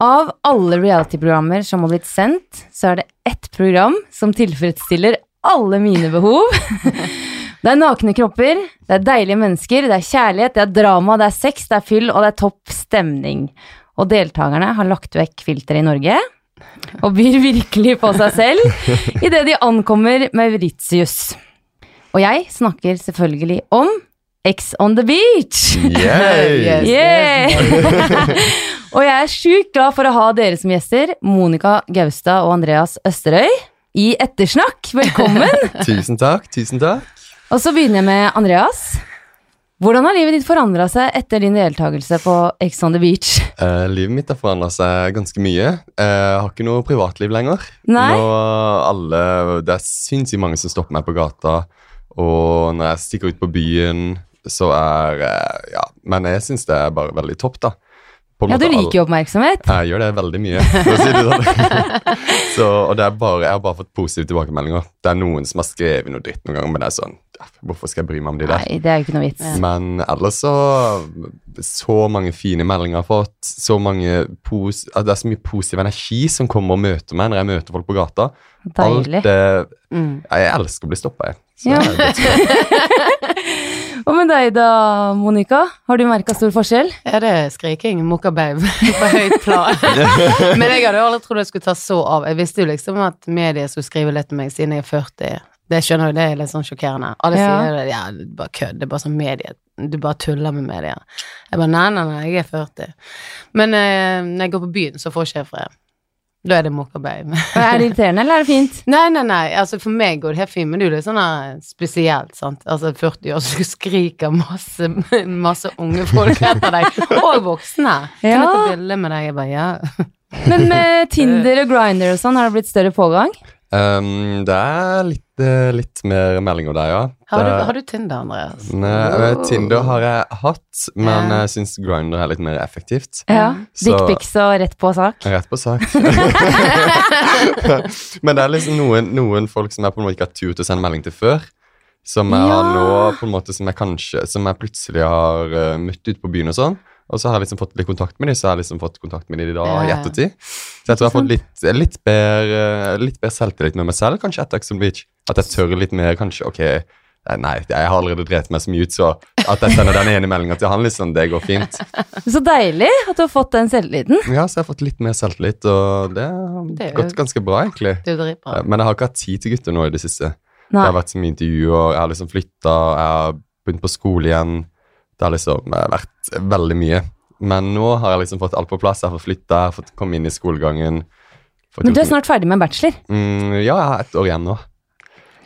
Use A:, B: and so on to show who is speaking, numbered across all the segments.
A: Av alle reality-programmer som har blitt sendt, så er det ett program som tilfredsstiller alle mine behov. Det er nakne kropper, det er deilige mennesker, det er kjærlighet, det er drama, det er sex, det er fyll, og det er topp stemning. Og deltakerne har lagt vekk filteret i Norge, og byr virkelig på seg selv idet de ankommer Mauritius. Og jeg snakker selvfølgelig om X on the beach!
B: Yay!
C: Yes.
A: Yeah! og jeg er sjukt glad for å ha dere som gjester, Monica Gaustad og Andreas Østerøy, i Ettersnakk. Velkommen!
B: Tusen takk, tusen takk.
A: og så begynner jeg med Andreas. Hvordan har livet ditt forandra seg etter din deltakelse på Ex on the beach?
B: Eh, livet mitt har forandra seg ganske mye. Eh, jeg har ikke noe privatliv lenger.
A: Nei?
B: Nå alle, Det er sinnssykt mange som stopper meg på gata, og når jeg stikker ut på byen, så er eh, Ja, men jeg syns det er bare veldig topp, da. På en
A: Ja, du liker jo oppmerksomhet.
B: Jeg gjør det veldig mye, for å si det sånn. så, og det er bare, jeg har bare fått positive tilbakemeldinger. Det er noen som har skrevet noe dritt noen ganger, men det er sånn Hvorfor skal jeg bry meg om de der?
A: Nei, det er jo ikke noe vits.
B: Men ellers så Så mange fine meldinger jeg har fått. Så mange pos, at Det er så mye positiv energi som kommer og møter meg når jeg møter folk på gata.
A: Deilig.
B: Alt det
C: Mm.
B: Jeg elsker å bli stoppa, jeg. Så
A: Ja.
B: det
A: Og med deg da, Monica? Har du merka stor forskjell?
C: Ja, det er skriking, mokkababe, på høyt plan. Men jeg hadde jo aldri trodd jeg skulle ta så av. Jeg visste jo liksom at media skulle skrive litt om meg siden jeg er 40. Det skjønner jo, det er litt sånn sjokkerende. Alle
A: Ja.
C: sier det, ja, det er bare kødd, det er bare sånn medie. Du bare tuller med media. Jeg bare, nei, nei, nei, jeg er 40. Men eh, når jeg går på byen, så får ikke jeg fred. Da er det mokkababe.
A: Er det irriterende, eller er det fint?
C: Nei, nei, nei, altså for meg går det helt fint, men det er jo sånn spesielt, sant. Altså 40 år, så skriker masse, masse unge folk etter deg, og voksne. Kan jeg ta bilde med deg? Jeg bare, ja.
A: Men med Tinder og Grindr og sånn, har det blitt større pågang?
B: Um, det er litt, eh, litt mer meldinger der, ja.
C: Har du, har du Tinder, Andreas?
B: Nei, jeg Tinder har jeg hatt, men
C: Ja.
B: jeg syns Grindr er litt mer effektivt.
A: Ja.
B: Så-
A: Dickpics og rett på sak?
B: Rett på sak. Men det er liksom noen, noen folk som jeg på en måte ikke har tur til å sende melding til før. Som jeg har nå, på en måte som jeg kanskje Som jeg plutselig har uh, møtt ut på byen og sånn. Og så har jeg liksom fått litt kontakt med dem, så har jeg liksom fått kontakt med dem i dag i
C: Ja.
B: ettertid. Så jeg tror jeg har fått litt, litt bedre litt bedre selvtillit med meg selv, kanskje, etter Exxon Beach. At jeg tør litt mer, kanskje, ok eh, Nei, jeg har allerede drept meg så mye ut, så at jeg sender den ene meldinga til han, liksom, det går fint.
A: Så deilig at du har fått den selvtilliten.
B: Ja, så jeg har fått litt mer selvtillit, og det har gått ganske bra, egentlig.
C: Det er jo dritbra.
B: Men jeg har ikke hatt tid til gutter nå i det siste. Det har vært så mye intervjuer, jeg har liksom flytta, jeg har begynt på skole igjen. Det har liksom eh, vært veldig mye. Men nå har jeg liksom fått alt på plass. Jeg har fått flytta, fått komme inn i skolegangen.
A: Men du er snart ferdig med bachelor.
B: mm, Ja, jeg har ett år igjen nå.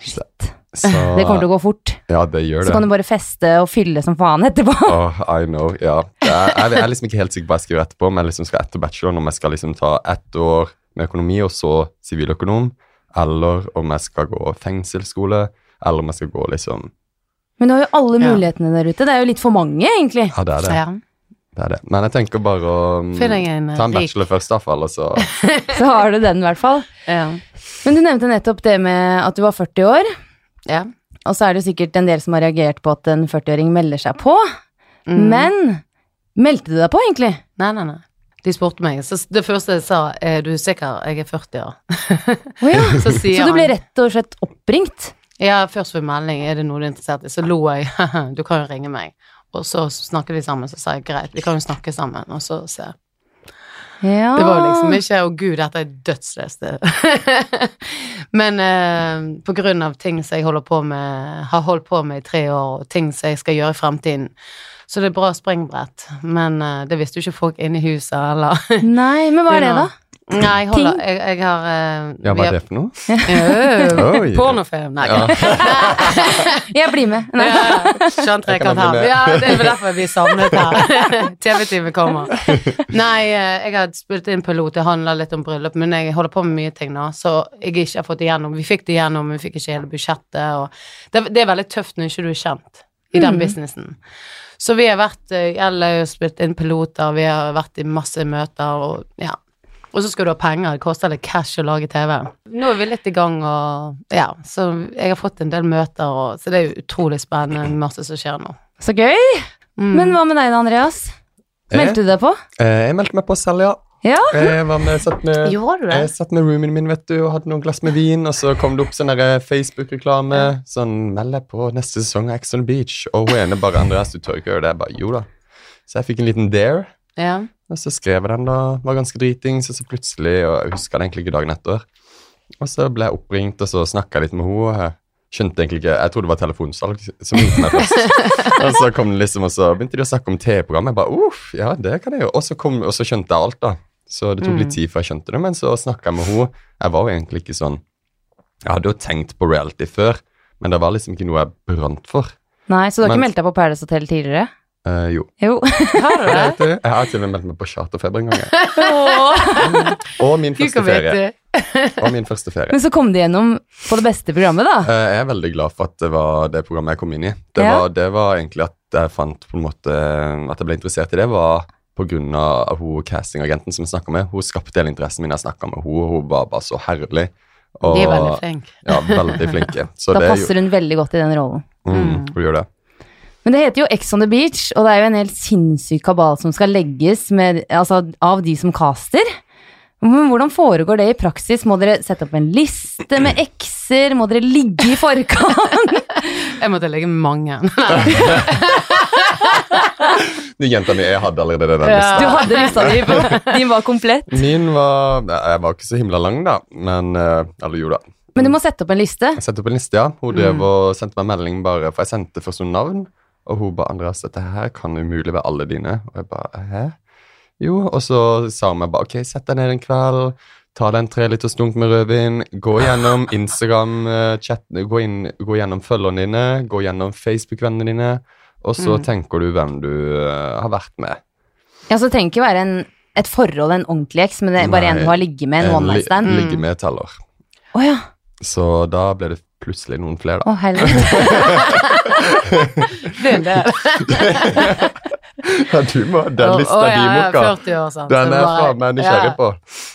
B: Så,
A: Det kommer til å gå fort.
B: Ja, det gjør det.
A: Så kan du bare feste og fylle som faen etterpå.
B: Oh, I know, ja. Jeg, jeg, jeg er liksom ikke helt sikker på hva jeg skal gjøre etterpå, men jeg liksom skal etter bachelor, om jeg skal liksom ta ett år med økonomi og så siviløkonom, eller om jeg skal gå fengselsskole, eller om jeg skal gå liksom
A: Men du har jo alle
C: Ja.
A: mulighetene der ute. Det er jo litt for mange, egentlig.
B: Ja, det er det.
C: Ja.
B: det, er det. Men jeg tenker bare å mm,
C: en
B: ta en
C: rik
B: bachelor først, iallfall, og så
A: Så har du den, i hvert fall.
C: Ja.
A: Men du nevnte nettopp det med at du var 40 år.
C: ja.
A: Og så er det jo sikkert en del som har reagert på at en 40-åring melder seg på.
C: Mm.
A: Men meldte du deg på, egentlig?
C: Nei, nei, nei. De spurte meg, så det første jeg sa, er du sikker, jeg er 40 år.
A: Oh, ja.
C: Så sier
A: Så du ble rett og slett oppringt?
C: Ja, først ved melding, er det noe du er interessert i? Så lo jeg, du kan jo ringe meg. Og så snakket vi sammen, så sa jeg greit, vi kan jo snakke sammen, og så se.
A: Ja.
C: Det var jo liksom ikke Å gud, dette er dødsløst. Men eh, på grunn av ting som jeg holder på med, har holdt på med i tre år, og ting som jeg skal gjøre i fremtiden. Så det er bra springbrett. Men eh, det visste jo ikke folk inne i huset, eller
A: Nei, men hva er det, da?
C: Nei, jeg holder Jeg, jeg har uh,
B: Ja, hva er det for noe?
C: Pornofilm. Nei,
B: Ja.
A: Jeg blir med. Nei.
C: Ja, skjønt
B: Jeg kan
C: trekant her.
B: med.
C: Ja, det er derfor jeg blir savnet her. TV-time kommer. Nei, eh, jeg har spilt inn pilot, det handler litt om bryllup, men jeg holder på med mye ting nå, så jeg ikke har fått igjennom. Vi fikk det igjennom, vi fikk ikke hele budsjettet, og det, det er veldig tøft når ikke du er kjent i den
A: Mm.
C: businessen. Så vi har vært i Jeg har spilt inn piloter, vi har vært i masse møter, og ja. Og så skal du ha penger, det koster litt cash å lage TV. Nå er vi litt i gang, og ja, så jeg har fått en del møter, og, så det er jo utrolig spennende, masse som skjer nå.
A: Så gøy.
C: Mm.
A: Men hva med deg da, Andreas? Meldte du deg på?
B: Eh, jeg meldte meg på selv, ja.
A: Ja.
B: Jeg var med, satt med? Jeg satt med roomien min vet du, og hadde noen glass med vin, og så kom det opp sånn Facebook-reklame. Sånn 'Meld deg på neste sesong av Ex on Beach'. Og hun ene bare 'Andreas, du tør ikke gjøre det?' Jeg bare 'Jo da'. Så jeg fikk en liten dare,
C: Ja.
B: Og så skrev jeg den, da. Var ganske dritings, og så plutselig Og jeg huska det egentlig ikke dagen etter. Og så ble jeg oppringt, og så snakka jeg litt med henne. og jeg Skjønte egentlig ikke Jeg trodde det var telefonsalg som ringte meg først. og så kom det liksom, og så begynte de å snakke om TV-programmet. Jeg bare uff, ja, det kan jeg gjøre. Og så, kom, og så skjønte jeg alt, da. Så det tok litt tid før jeg skjønte det, men så snakka jeg med henne. Jeg var jo egentlig ikke sånn Jeg hadde jo tenkt på reality før, men det var liksom ikke noe jeg brant for.
A: Nei, så du har ikke meldt deg på Paradise Hotel tidligere?
B: Eh, jo.
A: Jo.
C: Har du det?
B: jeg har til og med meldt meg på charterfeber en gang. jeg. Og min første ferie. Og min første ferie.
A: Men så kom du gjennom på det beste programmet, da.
B: Eh, Jeg er veldig glad for at det var det programmet jeg kom inn i. Det,
A: Ja.
B: var, det var egentlig at jeg fant på en måte At jeg ble interessert i det, var på grunn av hun castingagenten som jeg snakka med. Hun skapte hele interessen min. Jeg snakka med henne, og hun var bare så herlig. Og,
C: De er veldig flinke.
B: Ja, veldig flinke. Så
A: Da
B: det er jo,
A: passer hun veldig godt i den rollen.
B: mm, hun gjør det.
A: Men det heter jo Ex on the Beach, og det er jo en helt sinnssyk kabal som skal legges med, altså, av de som caster. Men hvordan foregår det i praksis? Må dere sette opp en liste med ekser? Må dere ligge i forkant?
C: Jeg måtte legge mange.
B: De jenta mi, jeg hadde allerede den
C: Ja.
B: lista.
A: Du hadde lista di, din var komplett.
B: Min var Jeg var ikke så himla lang, da, men eh, Eller jo da.
A: Men du må sette opp en liste.
B: Jeg sendte opp en liste, ja. Hun drev og sendte meg melding bare For jeg sendte først noen navn, og hun ba Andreas, dette her kan umulig være alle dine. Og jeg bare Hæ? Jo. Og så sa hun meg bare OK, sett deg ned en kveld. Ta deg en treliters dunk med rødvin. Gå gjennom Instagram-chat. Gå, gå gjennom følgerne dine. Gå gjennom Facebook-vennene dine. Og så tenker du hvem du uh, har vært med.
A: Ja, så trenger ikke være en, et forhold, en ordentlig eks, men det er bare en du har ligget med, en
B: En
A: one night stand.
B: Ligge med teller.
A: ja.
B: Så da ble det plutselig noen flere, da.
A: Å helvete.
C: Begynn er en.
B: Ja, du må, den
C: Å,
B: lista di,
C: ja, ja,
B: Mokka.
C: 40 år, sant.
B: Den er
C: fra
B: faen meg nysgjerrig
C: ja,
B: på.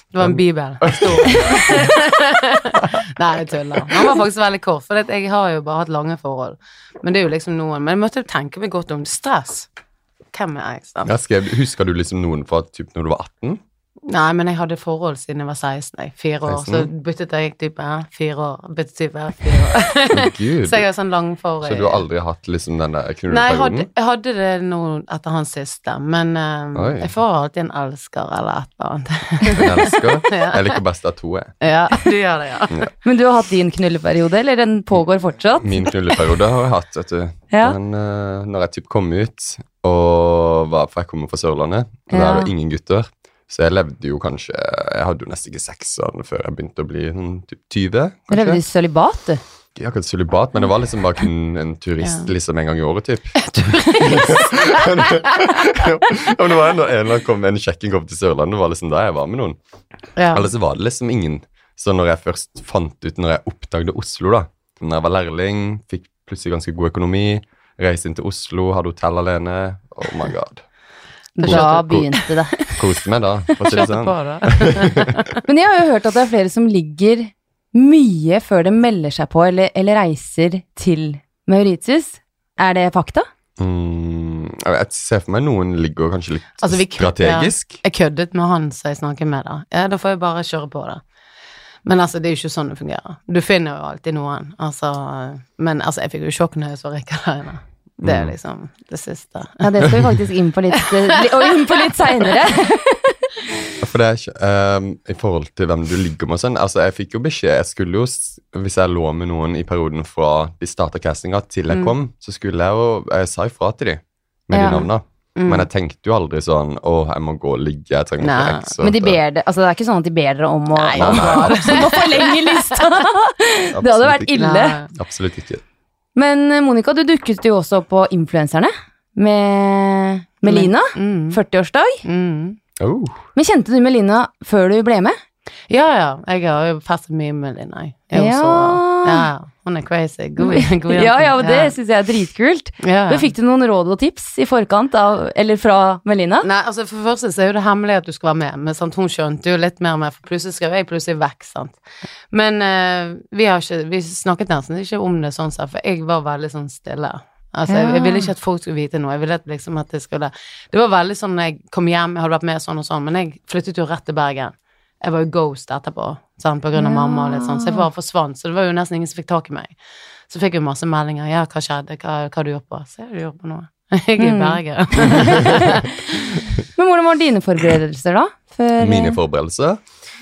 C: Det var en bibel. Stor. Nei, jeg tuller. Han var faktisk veldig kort, for jeg har jo bare hatt lange forhold. Men det er jo liksom noen Men jeg måtte jo tenke meg godt om stress. Hvem er? Jeg
B: skrev, husker du liksom noen fra typ når du var 18?
C: Nei, men jeg hadde forhold siden jeg var 16. Jeg. Fire år.
B: 16?
C: Så byttet jeg type fire år. Byttet type fire år. Så jeg har sånn lang forhold
B: Så du har aldri hatt liksom den der
C: Nei, jeg hadde, jeg hadde det nå etter hans siste, men
B: um,
C: jeg får alltid en elsker eller et eller annet.
B: en elsker.
C: Ja.
B: Jeg liker best av to, jeg.
C: ja, du gjør det, ja.
A: Men du har hatt din knulleperiode, eller den pågår fortsatt?
B: Min knulleperiode har jeg hatt, vet du.
A: Ja.
B: Den, uh, når jeg typ kom ut, og var, for jeg kommer fra Sørlandet, og der er det ingen gutter, så jeg levde jo kanskje Jeg hadde jo nesten ikke sex sånn før jeg begynte å bli sånn typ 20,
A: Du levde i
B: kanskje.
A: sølibat, du.
B: Ikke akkurat sølibat, men det var liksom bare kun en turist
C: Ja.
B: liksom en gang i året, typ. ja, men det var en, en kom en kjekking kom til Sørlandet, det var liksom da jeg var med noen.
C: ja.
B: Eller så var det liksom ingen. Så når jeg først fant ut, når jeg oppdaget Oslo, da Når jeg var lærling, fikk plutselig ganske god økonomi, reiste inn til Oslo, hadde hotell alene. Oh my god.
A: Da begynte det.
B: Koste meg da, for å si det sånn.
A: Men jeg har jo hørt at det er flere som ligger mye før de melder seg på eller, eller reiser til Mauritius. Er det fakta?
B: Mm, jeg ser for meg noen ligger kanskje litt
C: Altså,
B: strategisk.
C: Jeg køddet med han som jeg snakket med, da. Ja, da får jeg bare kjøre på da. Men altså, det er jo ikke sånn det fungerer. Du finner jo alltid noen. Altså, men altså, jeg fikk jo sjokk når jeg så Rikard der inne. Det er
B: Mm.
C: liksom det siste.
A: Ja, det skal vi faktisk inn på litt, eh, og inn på litt seinere.
B: For det er ikke um, I forhold til hvem du ligger med og sånn Altså, jeg fikk jo beskjed Jeg skulle jo, hvis jeg lå med noen i perioden fra de starta castinga til jeg
C: Mm.
B: kom, så skulle jeg jo Jeg sa ifra til de med
A: Ja.
B: de navna.
C: Mm.
B: Men jeg tenkte jo aldri sånn Å, jeg må gå og ligge, jeg trenger
C: Nei,
B: ikke eks.
A: Men de ber det, altså det er ikke sånn at de ber dere om å,
C: Nei,
A: nei,
B: nei,
A: om å forlenge lista. Det hadde vært ille.
C: Nei.
B: Absolutt ikke.
A: Men eh, Monica, du dukket jo også på Influenserne med Melina.
C: Mm.
A: 40-årsdag.
C: Mm.
B: Oh,
A: Men kjente du Melina før du ble med?
C: Ja, ja. Jeg har jo festet mye med Melina. jeg. Jeg
A: Ja.
C: også- ja. Hun er crazy. God, god jente.
A: Ja, ja, og det syns jeg er dritkult.
C: ja.
A: Men Fikk du noen råd og tips i forkant av, eller fra Melina?
C: Nei, altså For det første så er jo det hemmelig at du skal være med, men sant, hun skjønte jo litt mer og mer, for plutselig skrev jeg plutselig vekk, sant. Men uh, vi har ikke Vi snakket nesten ikke om det sånn for jeg var veldig sånn stille. Altså, jeg, jeg ville ikke at folk skulle vite noe. Jeg ville at liksom at det skulle Det var veldig sånn jeg kom hjem, jeg hadde vært med sånn og sånn, men jeg flyttet jo rett til Bergen. Jeg var jo ghost etterpå, sant, på grunn av
A: Ja.
C: mamma og litt sånn, så jeg bare forsvant, så det var jo nesten ingen som fikk tak i meg. Så fikk jeg masse meldinger. Ja, hva skjedde? Hva, hva har du gjort på? Så har du gjort på noe. Jeg er i
A: Mm.
C: Bergen.
A: Men hvordan var dine forberedelser, da? For,
B: Mine forberedelser?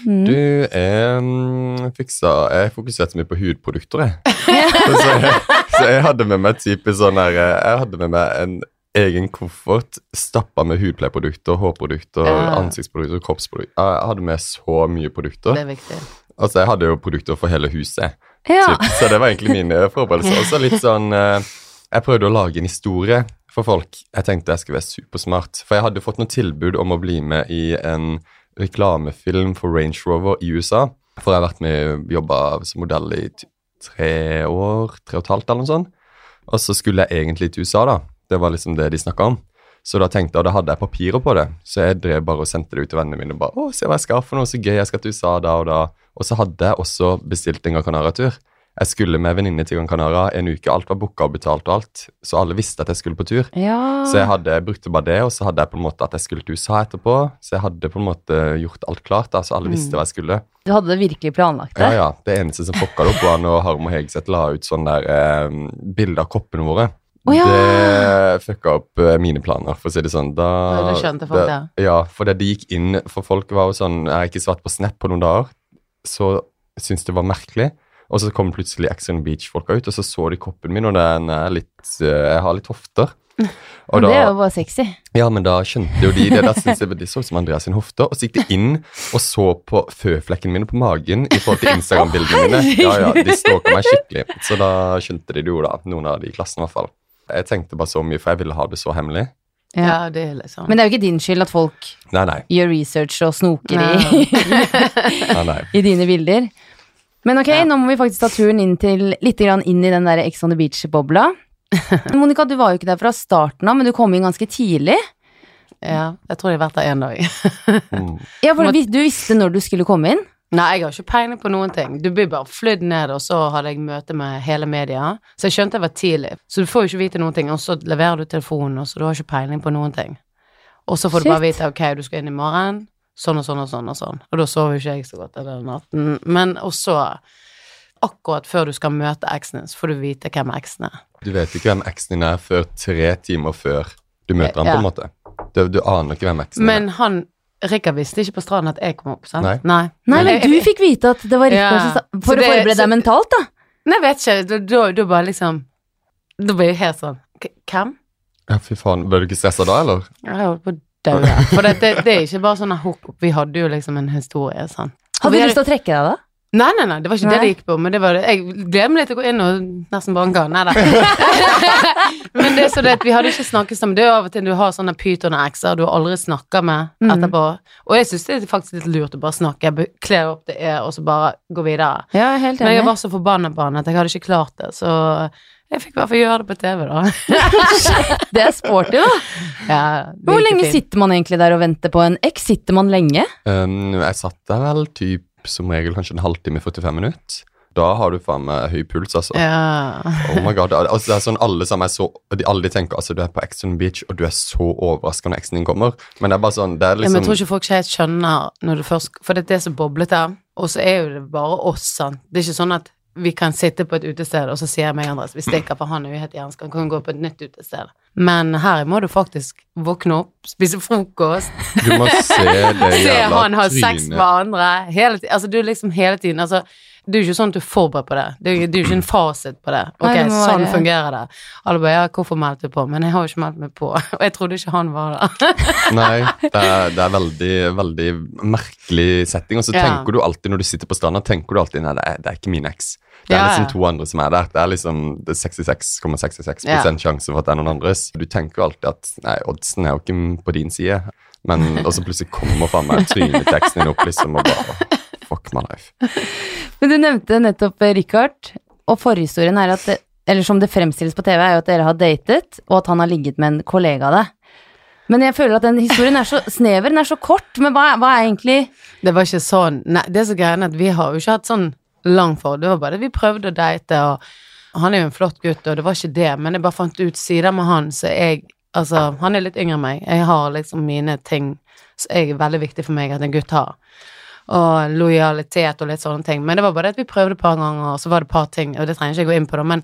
A: Mm.
B: Du, mm, fiksa Jeg fokuserte mye på hudprodukter, jeg. så, jeg så jeg hadde med meg type sånn der eh, Jeg hadde med meg en egen koffert stappa med hudpleieprodukter, hårprodukter,
C: Ja.
B: ansiktsprodukter, kroppsprodukter. Jeg hadde med så mye produkter.
C: Det er viktig.
B: Altså, jeg hadde jo produkter for hele huset.
A: Ja.
B: Typ. Så det var egentlig mine forberedelser. Også litt sånn eh, Jeg prøvde å lage en historie for folk. Jeg tenkte jeg skulle være supersmart. For jeg hadde fått noe tilbud om å bli med i en reklamefilm for Range Rover i USA. For jeg har vært med jobba som modell i tre år, tre og et halvt eller noe sånt. Og så skulle jeg egentlig til USA, da. Det var liksom det de snakka om. Så da tenkte jeg, da hadde jeg papirer på det, så jeg drev bare og sendte det ut til vennene mine. og bare, å, se hva jeg skal for noe så gøy, jeg skal til USA da og da. Og så hadde jeg også bestilt en Gran Canaria-tur. Jeg skulle med venninne til Gran Canaria en uke, alt var booka og betalt og alt. Så alle visste at jeg skulle på tur.
A: ja.
B: Så jeg hadde, jeg brukte bare det, og så hadde jeg på en måte at jeg skulle til USA etterpå. Så jeg hadde på en måte gjort alt klart, da, så alle visste hva jeg skulle.
A: Du hadde det virkelig planlagt
B: Ja,
A: det?
B: ja. Det eneste som fucka det opp, var når Harm og Hegseth la ut sånn der eh, bilde av koppene våre.
A: Å, ja.
B: Det fucka opp eh, mine planer, for å si det sånn. Da,
C: Ja, det skjønte folk,
B: det, Ja, for det de gikk inn For folk var jo sånn Jeg har ikke svart på Snap på noen dager, så syntes det var merkelig. Og så kom plutselig Ex on Beach-folka ut, og så så de koppen min, og den er litt eh, Jeg har litt hofter. Og
A: Men det er jo bare sexy.
B: ja, men da skjønte jo de det. Da syntes jeg det så ut som Andreas sin hofte. Og så gikk de inn og så på føflekken mine på magen i forhold til Instagram-bildene mine. Ja, ja, De stalka meg skikkelig. Så da skjønte de det jo, da. Noen av de i klassen, i hvert fall. Jeg tenkte bare så mye, for jeg ville ha det så hemmelig.
A: Ja.
C: Ja, det er liksom
A: Men det er jo ikke din skyld at folk
B: Nei, nei.
A: gjør research og snoker
C: Nei.
A: i,
B: nei, nei.
A: i dine bilder. Men ok,
C: Ja.
A: nå må vi faktisk ta turen inn til litt grann inn i den der Ex on the Beach-bobla. Monica, du var jo ikke der fra starten av, men du kom inn ganske tidlig.
C: Ja, jeg tror jeg har vært der én dag.
B: Mm.
A: Ja, for du, du visste når du skulle komme inn?
C: Nei, jeg har ikke peiling på noen ting. Du blir bare flydd ned, og så hadde jeg møte med hele media. Så jeg skjønte jeg var tidlig. Så du får jo ikke vite noen ting, og så leverer du telefonen, og så du har ikke peiling på noen ting. Og så får du bare vite ok, du skal inn i morgen, sånn og sånn og sånn og sånn. Og da sover jo ikke jeg så godt den natten. Men også akkurat før du skal møte eksen din, så får du vite hvem eksen er.
B: Du vet ikke hvem eksen din er før tre timer før du møter ham,
C: Ja.
B: på en måte. Du, du aner ikke hvem eksen din
C: Men han Rikard visste ikke på stranden at jeg kom opp, sant?
B: Nei.
C: Nei,
A: Nei, men du fikk vite at det var Rikard
C: Ja.
A: som For å forberede deg mentalt, da.
C: Nei, jeg vet ikke. Da, da, bare liksom Da blir jeg helt sånn "K- Hvem?
B: Ja, fy faen. Ble du ikke stressa da, eller?
C: Jeg holdt på å daue. For det, det, det er ikke bare sånn hook Vi hadde jo liksom en historie, sant.
A: Hadde du lyst til å trekke deg da?
C: Nei, nei, nei, det var ikke det
A: Nei.
C: det gikk på, men det var det. Jeg gleder meg litt til å gå inn og nesten banke han. Nei da. men det er så det at vi hadde ikke snakket sammen. Det er jo av og til du har sånne pyton-ekser du aldri snakker med
A: Mhm.
C: etterpå. Og jeg syns det er faktisk litt lurt å bare snakke, kle opp det er, og så bare gå videre.
A: Ja, helt enig.
C: Men jeg var så forbanna på han at jeg hadde ikke klart det, så jeg fikk i hvert fall gjøre det på TV, da.
A: Det er sporty, da.
C: Ja,
A: Hvor lenge
C: fint.
A: sitter man egentlig der og venter på en eks? Sitter man lenge?
B: Um, jeg satt der vel typ som regel kanskje en halvtime, 45 minutter. Da har du faen meg høy puls, altså.
C: Ja.
B: Oh my god, altså Det er sånn alle sammen er så de, Alle tenker altså du er på Exon Beach, og du er så overraska når eksen din kommer. Men det er bare sånn Det er
C: Ja, men jeg tror
B: liksom
C: ikke folk helt skjønner når du først For det er det som boblet der, og så er jo det bare oss, sant. Det er ikke sånn at vi kan sitte på et utested, og så sier jeg meg Andres vi stikker, for han er jo helt jernskam, kan gå på et nytt utested. Men her må du faktisk våkne opp, spise frokost,
B: Du må se det
C: se han har sex med andre, hele. Altså, du liksom hele tiden Altså, det er jo ikke sånn at du er forberedt på det. Det er jo det er jo ikke en fasit på det. Ok,
A: Nei, det
C: sånn fungerer det. Alle bare ja, hvorfor meldte du på? Men jeg har jo ikke meldt meg på. Og jeg trodde ikke han var der.
B: Nei, det er, det er veldig, veldig merkelig setting. Og så
C: Ja.
B: tenker du alltid når du sitter på stranda, tenker du alltid nei, det er, det er ikke min eks. Det er
C: Ja,
B: liksom to andre som er der. Det er liksom det er 66,66
C: Ja.
B: sjanse for at det er noen andres. Du tenker jo alltid at nei, oddsen er jo ikke på din side. Men og så plutselig kommer faen meg tryneteksten din opp liksom og bare Fuck my life.
A: Men du nevnte nettopp eh, Richard, og forhistorien er at det, Eller som det fremstilles på TV, er jo at dere har datet, og at han har ligget med en kollega av deg. Men jeg føler at den historien er så snever, den er så kort. Men hva, hva er egentlig
C: Det var ikke sånn Nei, det er så greiene at vi har jo ikke hatt sånn lang forhold. Det var bare det vi prøvde å date, og Han er jo en flott gutt, og det var ikke det, men jeg bare fant ut sider med han, så jeg Altså, han er litt yngre enn meg. Jeg har liksom mine ting som er veldig viktig for meg at en gutt har. Og lojalitet og litt sånne ting. Men det var bare det at vi prøvde et par ganger, og så var det et par ting, og det trenger jeg ikke gå inn på, da, men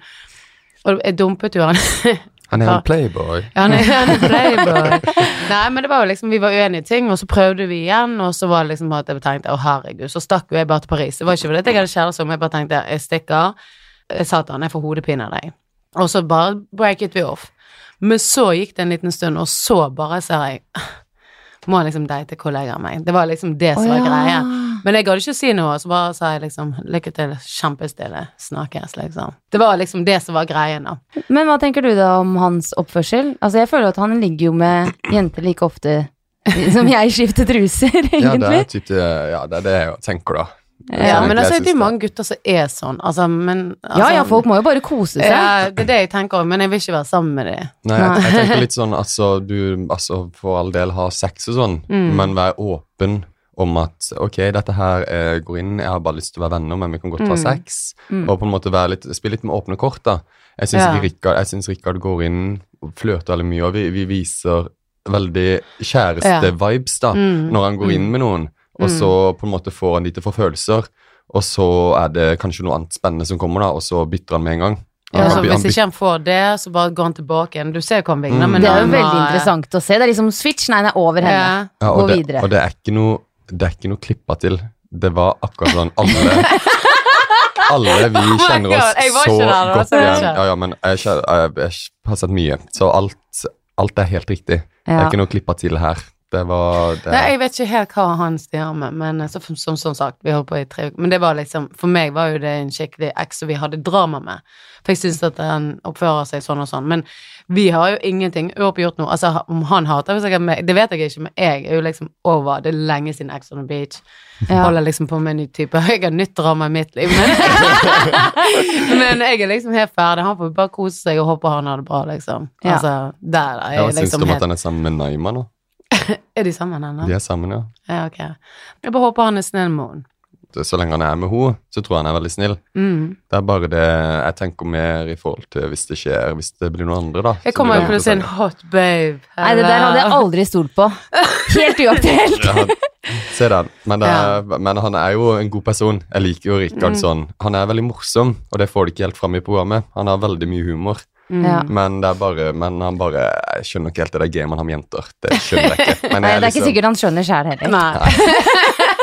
C: Og jeg dumpet jo han.
B: Han er en playboy.
C: Ja, han er, han er playboy. Nei, men det var jo liksom, vi var uenige i ting, og så prøvde vi igjen, og så var det liksom at jeg tenkte, å herregud, så stakk jo jeg bare til Paris. Det var ikke fordi jeg hadde kjæreste, men jeg bare tenkte, jeg stikker. Jeg sa til han, jeg får hodepine av deg. Og så bare breaket vi off. Men så gikk det en liten stund, og så bare ser jeg, må jeg liksom date kollegaen min. Det var liksom det som
A: oh,
C: var
A: ja.
C: greia. Men jeg gadd ikke si noe, så bare sa jeg liksom, lykke til, kjempestille, snakkes, liksom. Det var liksom det som var greien da.
A: Men hva tenker du da om hans oppførsel? Altså, jeg føler at han ligger jo med jenter like ofte som jeg skifter truser,
B: Ja, det er typ det, ja, det er det jeg tenker, da.
C: Ja, men altså,
B: jeg
C: det er mange gutter som er sånn, altså, men altså,
A: Ja, ja, folk må jo bare kose seg.
C: Ja, det er det jeg tenker òg, men jeg vil ikke være sammen med dem.
B: Nei, jeg, jeg tenker litt sånn, altså, du, altså, for all del ha sex og sånn,
C: Mm.
B: men vær åpen om at, ok, dette her eh, går inn, jeg har bare lyst til å være venner, men vi kan godt ha
C: Mm.
B: sex,
A: Mm.
B: og på en måte være litt, spille litt med åpne kort, da. Jeg synes
C: Ja.
B: Rikard, Rikard går inn og flørter veldig mye, og vi, vi viser veldig kjæreste-vibes, da,
C: Mm.
B: når han går inn med noen, og
C: Mm.
B: så på en måte får han de til å få følelser, og så er det kanskje noe annet spennende som kommer, da, og så bytter han med en gang.
C: Ja, altså, hvis ikke han får det, så bare går han tilbake igjen. Du ser jo hva han vingler
B: Mm.
C: med
A: Det er jo veldig interessant å se. Det er liksom switch, nei, den er over henne.
C: Ja.
B: Ja,
A: Gå
B: det,
A: videre.
B: Og det er ikke noe Det er ikke noe klippa til. Det var akkurat sånn alle Alle vi
C: Oh
B: kjenner oss så
C: der,
B: godt igjen. Ja, ja, men jeg, jeg har sett mye, så alt, alt er helt riktig. Det er ikke noe klippa til her. Det var det,
C: Nei, jeg vet ikke helt hva han styrer med, men eh, så, som, som sagt, vi holdt på i tre uker. Men det var liksom, for meg var jo det en skikkelig eks som vi hadde drama med. For jeg syns at han oppfører seg sånn og sånn. Men vi har jo ingenting uoppgjort noe. Altså, om han hater meg, det vet jeg ikke, men jeg er jo liksom over. Det er lenge siden Ex on the Beach.
A: Ja.
C: Holder liksom på med en ny type. Jeg har nytt drama i mitt liv, men Men jeg er liksom helt ferdig. Han får bare kose seg og håpe han har det bra, liksom.
A: Ja.
C: Altså, der er
B: ja,
C: jeg
B: Syns du
C: liksom
B: om at han er sammen med Naima nå?
C: Er de sammen ennå?
B: De er sammen, ja.
C: Ja, ok. Jeg bare håper han er snill med henne.
B: Så lenge han er med henne, så tror jeg han er veldig snill.
C: Mm.
B: Det er bare det jeg tenker mer i forhold til hvis det skjer, hvis det blir noen andre, da.
C: Jeg kommer jo til å si en hot babe.
A: Nei, det der hadde jeg aldri stolt på. Helt uaktuelt.
B: Ja, se den. Men, det er, men han er jo en god person. Jeg liker jo Rikard
C: Mm.
B: sånn. Han er veldig morsom, og det får du ikke helt fram i programmet. Han har veldig mye humor,
C: Mm.
B: Men det er bare Men han bare Jeg skjønner ikke helt det der gamet han har med jenter. Det skjønner jeg ikke. Men
A: Nei, det er ikke
B: liksom-
A: sikkert han skjønner sjæl heller.
C: Nei.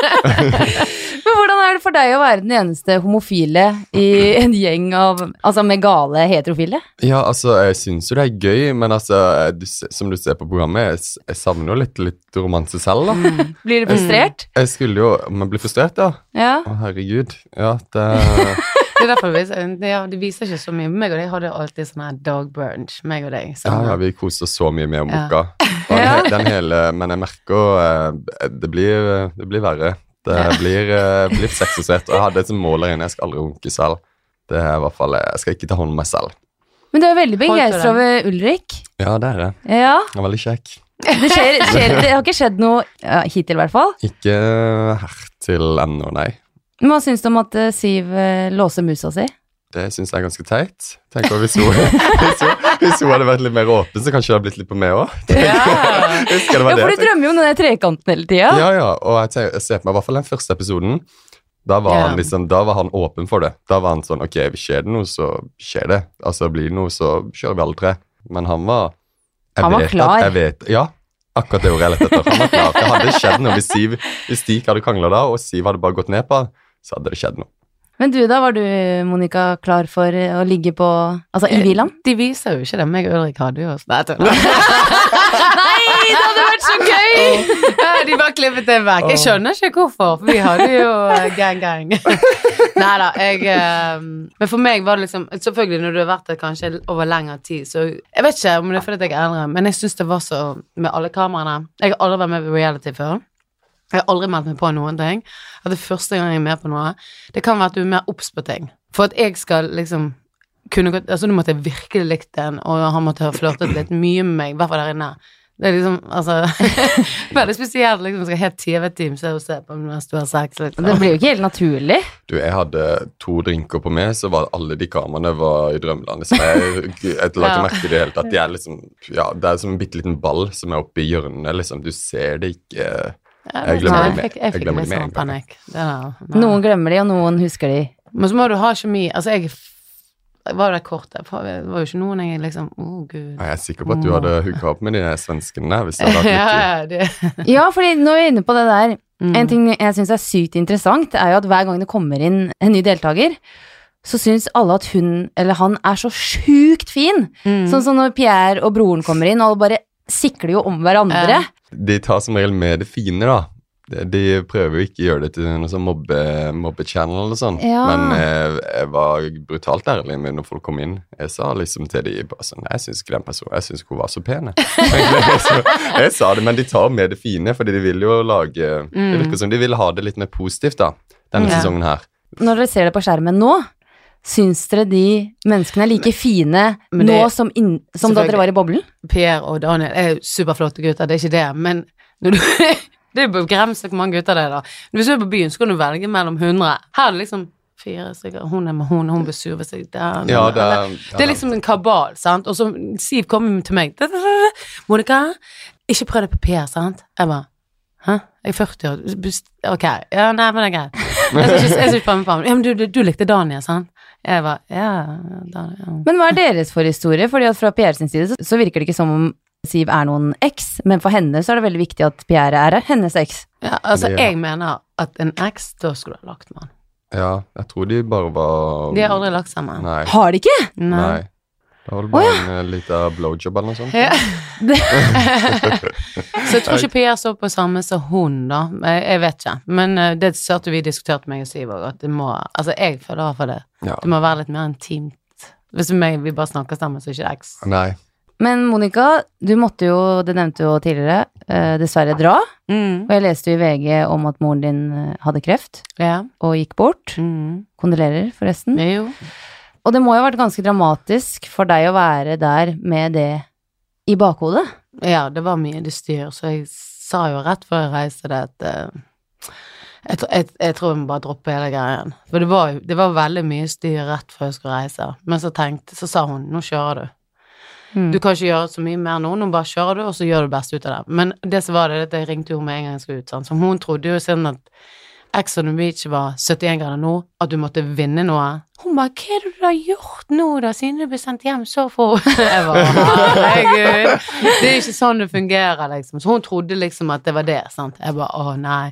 A: Men hvordan er det for deg å være den eneste homofile i en gjeng av Altså med gale heterofile?
B: Ja, altså, jeg syns jo det er gøy, men altså, du, som du ser på programmet, jeg, jeg savner jo litt, litt romanse selv, da.
A: Blir du frustrert?
B: Jeg skulle jo Om jeg blir frustrert, ja?
A: Ja.
B: Å, herregud. Ja, det
C: Det er derfor det viser, det, ja, det viser ikke så mye. Meg og deg hadde alltid sånn her dog brunch. Meg og deg.
B: Ja,
C: sammen.
B: ja, vi koste oss så mye med om
C: Ja.
B: den, hele, men jeg merker eh, det blir, det blir verre. Det
C: Ja.
B: blir, eh, blir sexualisert. Og jeg hadde et mål der inne, jeg skal aldri runke selv. Det er i hvert fall, Jeg skal ikke ta hånd om meg selv.
A: Men du er veldig begeistra over Ulrik.
B: Ja, det er jeg.
A: Ja.
B: Han er veldig kjekk.
A: Det, skjer, skjer, det har ikke skjedd noe ja, hittil, i hvert fall.
B: Ikke hertil ennå, nei.
A: Hva syns du om at eh, Siv eh, låser musa si?
B: Det syns jeg er ganske teit. Tenker Hvis hun, hvis, hun, hvis hun hadde vært litt mer åpen, så kanskje det hadde blitt litt på meg òg.
C: Ja.
A: Ja, for du drømmer jo om den trekanten hele tida.
B: Ja, ja, og jeg, tenker, jeg ser på meg i hvert fall den første episoden. Da var,
C: Ja.
B: han liksom, da var han åpen for det. Da var han sånn Ok, skjer det noe, så skjer det. Altså, blir det noe, så kjører vi alle tre. Men han var
A: Han var
B: vet
A: klar.
B: At, jeg vet, ja, akkurat det ordet jeg lette etter. Han var klar. Det hadde skjedd noe hvis Siv Hvis de ikke hadde krangla da, og Siv hadde bare gått ned på han, så hadde det skjedd noe.
A: Men du da, var du, Monica, klar for eh, å ligge på Altså i villaen?
C: De viser jo ikke det. Meg og Ulrik hadde jo oss Nei,
A: det hadde vært så gøy!
C: Ja, de bare klippet det vekk. Jeg skjønner ikke hvorfor, for vi hadde jo eh, gang-gang. Nei da, jeg eh, Men for meg var det liksom Selvfølgelig, når du har vært der kanskje over lengre tid, så Jeg vet ikke om det er fordi jeg er eldre, men jeg syns det var så Med alle kameraene Jeg har aldri vært med på reality før. Jeg har aldri meldt meg på noen ting. At det er første gang jeg er med på noe. Det kan være at du er mer obs på ting. For at jeg skal liksom kunne gått Altså, nå måtte jeg virkelig likt den, og han måtte ha flørtet litt mye med meg, i hvert fall der inne. Det er liksom, altså Veldig spesielt, liksom. Skal helt TV-team se og se på mens du har sex. Liksom.
A: Det blir jo ikke helt naturlig.
B: Du, jeg hadde to drinker på meg, så var alle de kameraene var i drømmelandet. Så jeg, jeg la
C: Ja.
B: ikke merke til det i hele tatt. De er liksom, ja, det er som en bitte liten ball som er oppe i hjørnet, liksom. Du ser det ikke Jeg glemmer det med-
C: Jeg
B: glemmer det en gang.
A: Noen glemmer de, og noen husker de.
C: Men så må du ha kjemi. Altså, jeg var der kort Det var jo ikke noen jeg liksom Å, gud.
B: Jeg er sikker på at du hadde hooka opp med de svenskene. Hvis det hadde vært
C: ja,
B: litt
C: ja,
A: Ja, fordi nå er vi inne på det der.
C: Mm.
A: En ting jeg syns er sykt interessant, er jo at hver gang det kommer inn en ny deltaker, så syns alle at hun eller han er så sjukt fin.
C: Mm.
A: Sånn som når Pierre og broren kommer inn, og alle bare sikler jo om hverandre.
B: De tar som regel med det fine, da. De, prøver jo ikke å gjøre det til noe sånn mobbe, mobbechannel eller sånn.
A: Ja.
B: Men jeg, jeg var brutalt ærlig med når folk kom inn. Jeg sa liksom til de bare sånn Jeg syns ikke den personen Jeg syns ikke hun var så pen, jeg. Sa det, men de tar med det fine, fordi de vil jo lage Det virker som de vil ha det litt mer positivt, da, denne
C: Ja.
B: sesongen her.
A: Når dere ser det på skjermen nå, syns dere de menneskene er like fine
C: Men det-
A: nå som, inn, som da dere var i boblen?
C: Per og Daniel er jo superflotte gutter, det er ikke det, men når du Det er begrenset hvor mange gutter det er, da. Hvis du er på byen, så kan du velge mellom 100. Her er det liksom fire stykker. Hun er med hun, hun blir seg der,
B: Ja, det er,
C: Det er liksom en kabal, sant. Og så Siv kommer til meg. Monica, ikke prøv deg på Per, sant. Jeg bare Hæ? Jeg er 40 år. Ok. Ja, nei, men det er greit. Jeg skal ikke, jeg skal ikke prøve meg på ham. Ja, men du, du, du likte Daniel, sant? Jeg var, Ja, da, Ja.
A: Men hva er deres forhistorie? Fordi at fra Pierre sin side så, så virker det ikke som om Siv er noen eks, men for henne så er det veldig viktig at Pierre er hennes eks.
C: Ja, altså, jeg mener at en eks, da skulle du ha lagt med han.
B: Ja, jeg tror de bare var
C: De har aldri lagt sammen.
B: Nei.
A: Har de ikke?
B: Nei. Det var vel bare en uh, liten blowjob eller noe sånt.
C: Ja. så jeg tror ikke Pia så på samme som hun, da. Jeg, jeg vet ikke. Men eh, det hørte vi diskuterte meg og Siv òg, at det må Altså, jeg føler i hvert fall det.
B: Ja.
C: Det må være litt mer intimt. Hvis vi bare snakker sammen, så er ikke det eks.
B: Nei.
A: Men Monica, du måtte jo, det nevnte du jo tidligere, eh, dessverre dra.
C: Mm.
A: Og jeg leste jo i VG om at moren din eh, hadde kreft
C: Ja.
A: og gikk bort.
C: Mm.
A: Kondolerer, forresten.
C: Jo.
A: Og det må jo ha vært ganske dramatisk for deg å være der med det i bakhodet.
C: Ja, det var mye dystyr, så jeg sa jo rett før jeg reiste det at eh, jeg, jeg, jeg tror jeg må bare droppe hele greien. For det var, det var veldig mye styr rett før jeg skulle reise. Men så tenkte, så sa hun nå kjører du.
A: Mm.
C: Du kan ikke gjøre så mye mer nå, nå bare kjører du, og så gjør du det beste ut av det. Men det som var det, at jeg ringte jo med en gang jeg skulle ut, sånn. Så hun trodde jo siden at Ex on the Beach var 71 grader nå, at du måtte vinne noe. Hun bare 'Hva er det du har gjort nå, da, siden du ble sendt hjem så fort?' Jeg bare Herregud. Det er ikke sånn det fungerer, liksom. Så hun trodde liksom at det var det, sant. Jeg bare å nei.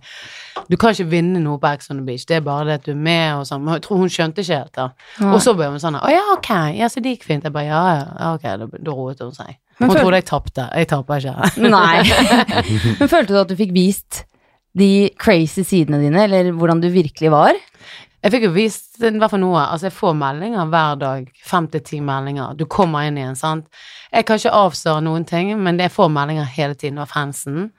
C: Du kan ikke vinne noe på Ex on the Beach, det er bare det at du er med og sånn. Men jeg tror hun skjønte ikke helt, da. Og så ble hun sånn 'Å ja, ok, ja, så det gikk fint'. Jeg bare ja, ja, ja, ok, da, da roet hun seg. Hun trodde jeg tapte. Jeg taper ikke.
A: Nei. Men følte du at du fikk vist de crazy sidene dine, eller hvordan du virkelig var?
C: Jeg fikk jo vist i hvert fall noe. Altså, jeg får meldinger hver dag. Fem til ti meldinger. Du kommer inn igjen, sant. Jeg kan ikke avsløre noen ting, men jeg får meldinger hele tiden av fansen.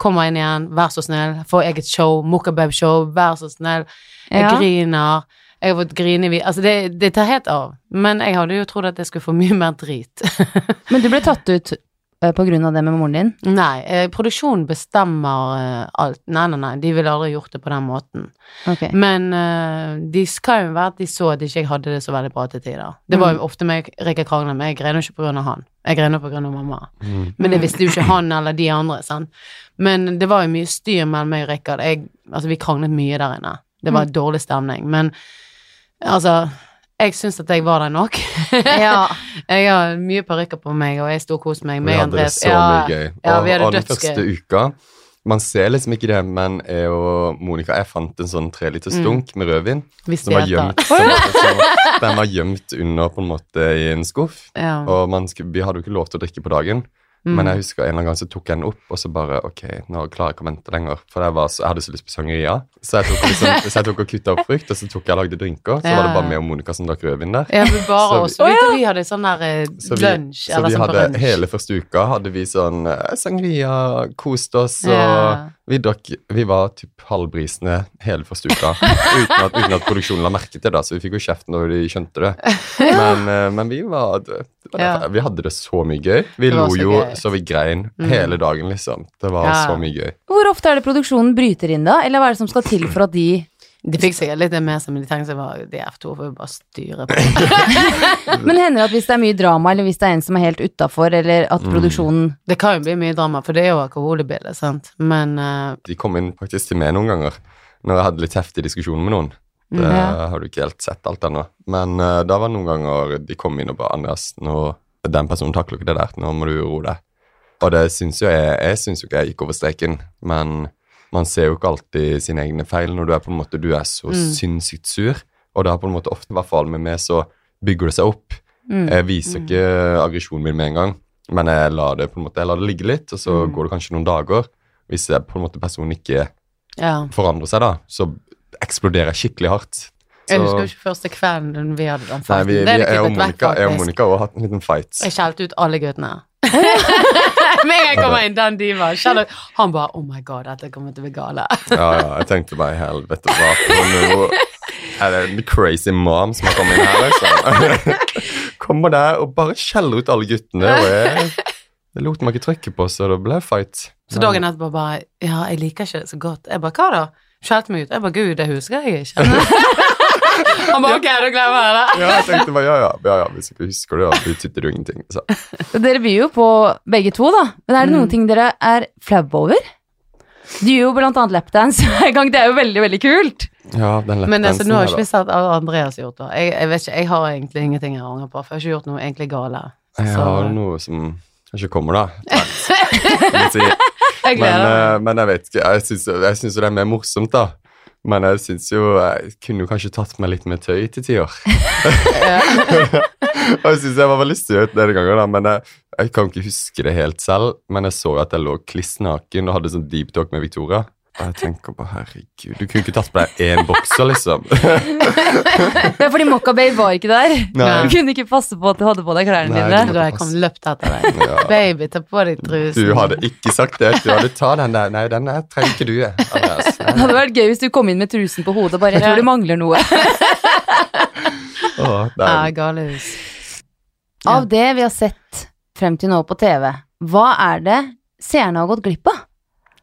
C: Kommer inn igjen, vær så snill. Får eget show, Mokkabab-show, vær så snill. Jeg
A: Ja.
C: griner. Jeg har fått grine Altså, det, det tar helt av. Men jeg hadde jo trodd at jeg skulle få mye mer drit.
A: Men du ble tatt ut på grunn av det med moren din?
C: nei, eh, produksjonen bestemmer eh, alt. Nei, nei, nei, de ville aldri gjort det på den måten.
A: Okay.
C: Men eh, de skal jo være at de så at ikke jeg hadde det så veldig bra til tider. Det var jo ofte meg Rikard Kragner, men jeg grener jo ikke på grunn av han. Jeg grener på grunn av mamma.
B: Mm.
C: Men det visste jo ikke han eller de andre, sant. Men det var jo mye styr mellom meg og Rikard. Altså, vi kranglet mye der inne. Det var dårlig stemning. Men altså jeg syns at jeg var der nok.
A: Ja.
C: jeg har mye parykker på meg, og jeg storkoste meg
B: Vi hadde det
C: Andreas.
B: så mye gøy.
C: Ja,
B: og,
C: vi hadde
B: og den første uka Man ser liksom ikke det, men jeg og Monica jeg fant en sånn treliters
C: Mm.
B: dunk med rødvin.
C: Hvis
B: Som var gjemt, som, som, den var gjemt under på en måte i en skuff.
C: Ja.
B: Og man vi hadde jo ikke lov til å drikke på dagen.
C: Mm.
B: Men jeg husker en eller annen gang så tok jeg den opp, og så bare Ok, nå klarer jeg ikke å vente lenger. For var så, jeg hadde så lyst på sangria. Så jeg tok, liksom, så jeg tok og kutta opp frukt, og så tok jeg og lagde drinker. Så
C: Ja.
B: var det bare meg og Monica som drakk rødvin der.
C: Ja, men bare
B: Så vi-
C: oss. Vi, vi hadde sånn der eh,
B: Så vi,
C: lunsj,
B: så vi
C: sånn
B: hadde hele første uka hadde vi sånn sangeria, sangria, koste oss og
C: Ja.
B: Vi drakk Vi var typ halvbrisende hele første uka uten at, uten at produksjonen la merke til det, så vi fikk jo kjeft når de skjønte det. Men, eh, men vi var, det var
C: Ja.
B: Vi hadde det så mye gøy. Vi lo jo
C: gøy.
B: så vi grein
C: Mm.
B: hele dagen, liksom. Det var
C: Ja.
B: så mye gøy.
A: Hvor ofte er det produksjonen bryter inn da, eller hva er det som skal til for at de
C: De fikk sikkert litt seg, men de tenkte seg bare de F2 får jo bare styre på.
A: Men hender det at hvis det er mye drama, eller hvis det er en som er helt utafor, eller at
B: Mm.
A: produksjonen
C: Det kan jo bli mye drama, for det er jo alkohol i bildet, sant. Men uh...
B: De kom inn faktisk til meg noen ganger når jeg hadde litt heftig diskusjon med noen. Det
C: Ja.
B: har du ikke helt sett alt ennå. Men uh, da var det noen ganger de kom inn og bare 'Andreas, nå, den personen takler ikke det der. Nå må du roe deg.' Og det syns jo jeg Jeg syns jo ikke jeg gikk over streken, men man ser jo ikke alltid sine egne feil når du er på en måte Du er så
C: Mm.
B: sinnssykt sur, og det har på en måte ofte, i hvert fall med meg, så bygger det seg opp.
A: mm.
B: Jeg viser ikke aggresjonen min med en gang, men jeg lar det på en måte, jeg lar det ligge litt, og så
C: Mm.
B: går det kanskje noen dager. Hvis jeg på en måte personen ikke
C: ja.
B: forandrer seg, da, så eksploderer jeg skikkelig hardt.
C: Jeg husker jo ikke første kvelden vi hadde den
B: Nei,
C: fighten.
B: vi, vi,
C: er
B: jeg, og Monica, jeg og. Monica har hatt en liten fight.
C: Jeg skjelte ut alle guttene. Med en gang jeg kommer inn, den diva. Han bare Oh my god, dette kommer til å bli gale.
B: Ja, ja, jeg tenkte bare helvete, hva for noe Er det en crazy mom som har kommet inn her, liksom? Kommer der og bare skjeller ut alle guttene, og jeg Det lot meg ikke trykke på, så det ble fight.
C: Så dagen etterpå bare Ja, jeg liker ikke det så godt. Jeg bare Hva da? Skjelte meg ut. Jeg bare Gud, det husker jeg ikke. Han bare Ok, du glemmer jeg det.
B: Ja, jeg tenkte bare ja, ja, ja, ja hvis ikke husker det, ja, betyr det jo ingenting. Så.
A: Dere byr jo på begge to, da. Men er det noen
C: Mm.
A: ting dere er flaue over? Du gjør jo blant annet lapdance hver gang. Det er jo veldig, veldig kult.
B: Ja, den
C: Men altså, nå har ikke vi sett hva Andreas gjort, da. Jeg, jeg vet ikke, jeg har egentlig ingenting jeg angrer på, for jeg har ikke gjort noe egentlig gale.
B: Jeg
C: Så-
B: har noe som kanskje kommer, da.
C: Jeg
B: Men, eh, men jeg vet ikke, jeg syns jo det er mer morsomt, da. Men jeg syns jo Jeg kunne jo kanskje tatt meg litt med tøy til tider. Og jeg syns jeg var veldig søt denne gangen, da, men jeg, jeg kan ikke huske det helt selv. Men jeg så at jeg lå kliss naken og hadde sånn deep talk med Victoria. Og jeg tenker bare, herregud, du kunne ikke tatt på deg én bokser, liksom.
A: Det er fordi Mokka Babe var ikke der.
B: Nei.
A: Du kunne ikke passe på at du hadde på deg klærne
B: Nei,
A: dine.
B: du-
C: kom løpt etter deg.
B: Ja.
C: Baby, ta på deg trusen.
B: Du hadde ikke sagt det. Du hadde ta den der. Nei, den trenger ikke du, Andreas.
A: Det hadde vært gøy hvis du kom inn med trusen på hodet og bare Jeg tror du mangler noe.
B: Åh, det er,
C: galehus.
A: Av det vi har sett frem til nå på TV, hva er det seerne har gått glipp av?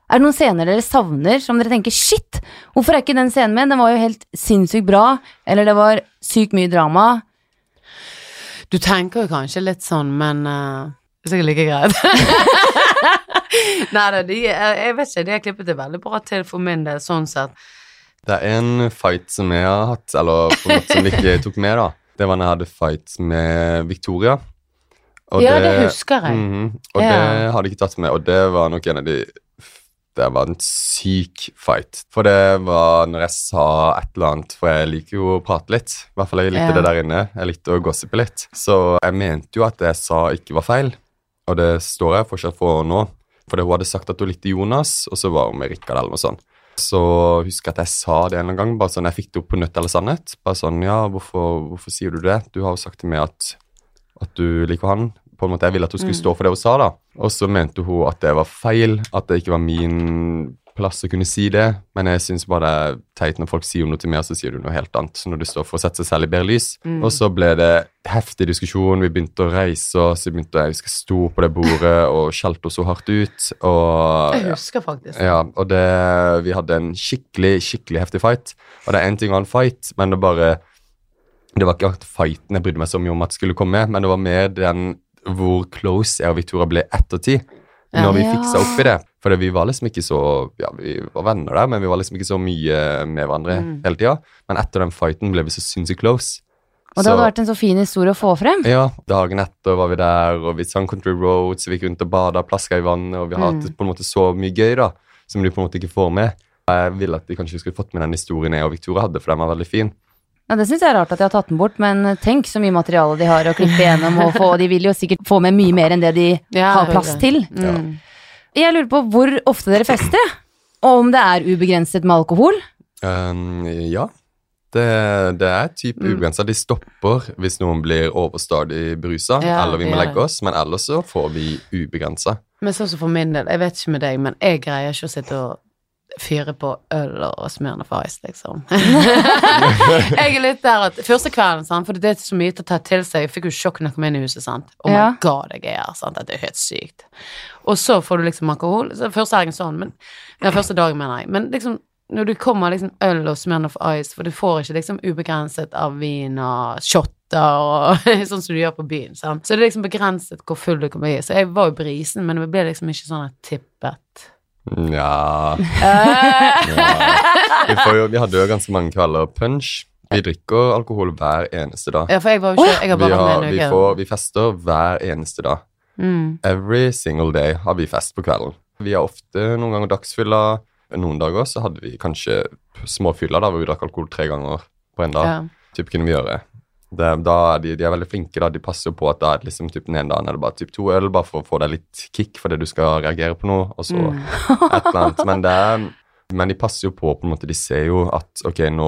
A: Er det noen scener dere savner som dere tenker shit, hvorfor er ikke den scenen med? Den var jo helt sinnssykt bra, eller det var sykt mye drama.
C: Du tenker jo kanskje litt sånn, men uh, det er sikkert like greit. Nei da, jeg vet ikke, de har klippet det veldig bra til for min del, sånn sett.
B: det er en fight som jeg har hatt, eller på en måte som ikke tok med, da. Det var når jeg hadde fight med Victoria. Og
C: Ja, det husker jeg.
B: Mm, og
C: Ja.
B: det hadde jeg ikke tatt med, og det var nok en av de Det var en syk fight. For det var når jeg sa et eller annet, for jeg liker jo å prate litt. I hvert fall jeg likte
C: Ja.
B: det der inne. Jeg likte å gossipe litt. Så jeg mente jo at det jeg sa ikke var feil, og det står jeg fortsatt for nå. fordi hun hadde sagt at hun likte Jonas, og så var hun med Rikard eller noe sånt. Så husker jeg at jeg sa det en gang, bare sånn jeg fikk det opp på nødt eller sannhet. Bare sånn, ja, hvorfor, hvorfor sier du det? Du har jo sagt til meg at, at du liker han. På en måte, Jeg ville at hun skulle
C: Mm.
B: stå for det hun sa, da. Og så mente hun at det var feil, at det ikke var min plass å kunne si det. Men jeg syns bare det er teit når folk sier noe til meg, og så sier du noe helt annet. Så når du står for å sette seg selv i bedre lys.
C: Mm.
B: Og så ble det heftig diskusjon, vi begynte å reise oss, vi begynte å husker, stå på det bordet og skjelte oss så hardt ut. Og
C: Jeg husker faktisk.
B: ja, og det, vi hadde en skikkelig, skikkelig heftig fight. Og det er en ting å ha en fight, men det bare Det var ikke fighten jeg brydde meg så mye om at skulle komme, men det var mer den hvor close jeg og Victoria ble ettertid. Når vi fiksa opp i det. For vi var liksom ikke så Ja, vi var venner der, men vi var liksom ikke så mye med hverandre
C: Mm.
B: hele tida. Men etter den fighten ble vi så sinnssykt close.
A: Og det hadde vært en så fin historie å få frem.
B: Ja, dagen etter var vi der, og vi sang Country Roads, vi gikk rundt og bada, plaska i vannet, og vi har
C: Mm.
B: hatt på en måte så mye gøy, da, som de på en måte ikke får med. Jeg ville at de kanskje skulle fått med den historien jeg og Victoria hadde, for den var veldig fin.
A: Ja, Det syns jeg er rart at de har tatt den bort, men tenk så mye materiale de har å klippe igjennom og få. De vil jo sikkert få med mye mer enn det de
C: Ja,
A: har plass til.
C: Mm.
A: Jeg lurer på hvor ofte dere fester, og om det er ubegrenset med alkohol.
B: Um, ja, det, det er type
C: Mm.
B: ubegrensa. De stopper hvis noen blir overstadig berusa,
C: Ja,
B: eller vi må legge oss, men ellers så får vi ubegrensa.
C: Men sånn som for min del, jeg vet ikke med deg, men jeg greier ikke å sitte og fyre på øl og Smirnoff Ice, liksom. jeg er litt der at Første kvelden, sant, for det er så mye til å ta til seg. Jeg fikk jo sjokk når jeg kom inn i huset, sant. Oh my
A: Ja.
C: god, jeg er her, sant. Dette er helt sykt. Og så får du liksom alkohol. Så første helgen sånn, men ja, første dagen, mener jeg. Men liksom når du kommer liksom øl og Smirnoff Ice, for du får ikke liksom ubegrenset av vin og shot og sånn som du gjør på byen, sant. Så det er liksom begrenset hvor full du kan bli. Så jeg var jo brisen, men det ble liksom ikke sånn at tippet.
B: Nja vi, hadde jo ganske mange kvelder punch. Vi drikker alkohol hver eneste dag.
C: Ja, for jeg var jo ikke Jeg har
B: Vi, har, vi, får, vi fester hver eneste dag.
C: Mm.
B: Every single day har vi fest på kvelden. Vi har ofte noen ganger dagsfylla. Noen dager så hadde vi kanskje småfylla da hvor vi drakk alkohol tre ganger på en dag.
C: Ja.
B: Typ kunne vi gjøre. Det, da er de, de er veldig flinke. da, De passer på at da er det liksom typ den ene dagen er det bare typ to øl, bare for å få deg litt kick fordi du skal reagere på noe, og så
C: Mm.
B: et eller annet. Men, det men de passer jo på, på en måte. De ser jo at ok, nå,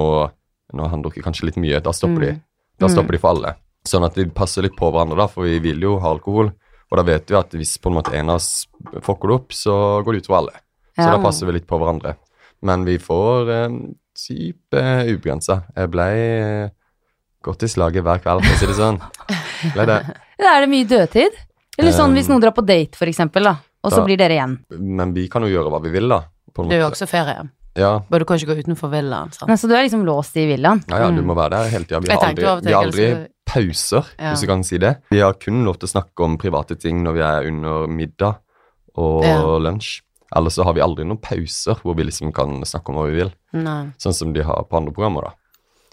B: nå har han drukket kanskje litt mye. Da stopper de.
C: Mm.
B: Da stopper de for alle. Sånn at vi passer litt på hverandre, da, for vi vil jo ha alkohol. Og da vet vi at hvis på en måte en av oss fucker det opp, så går det utover alle. Så
A: Ja.
B: da passer vi litt på hverandre. Men vi får eh, type ubegrensa. Jeg ble eh, godt i slaget hver kveld, for å si det sånn. Ble det.
A: Er det mye dødtid? Eller sånn hvis noen drar på date, for eksempel, da, og så
B: da-
A: blir dere igjen.
B: Men vi kan jo gjøre hva vi vil, da. På en
C: Det er jo også ferie.
B: Ja,
C: Bare du kan ikke gå utenfor villaen. sant?
A: Nei, så du er liksom låst i villaen?
B: ja, ja, du
C: Mm.
B: må være der hele tida. Vi har aldri, vi har aldri pauser,
C: Ja.
B: hvis du kan si det. Vi har kun lov til å snakke om private ting når vi er under middag og
C: Ja.
B: lunsj. Ellers så har vi aldri noen pauser hvor vi liksom kan snakke om hva vi vil.
C: Nei.
B: Sånn som de har på andre programmer, da.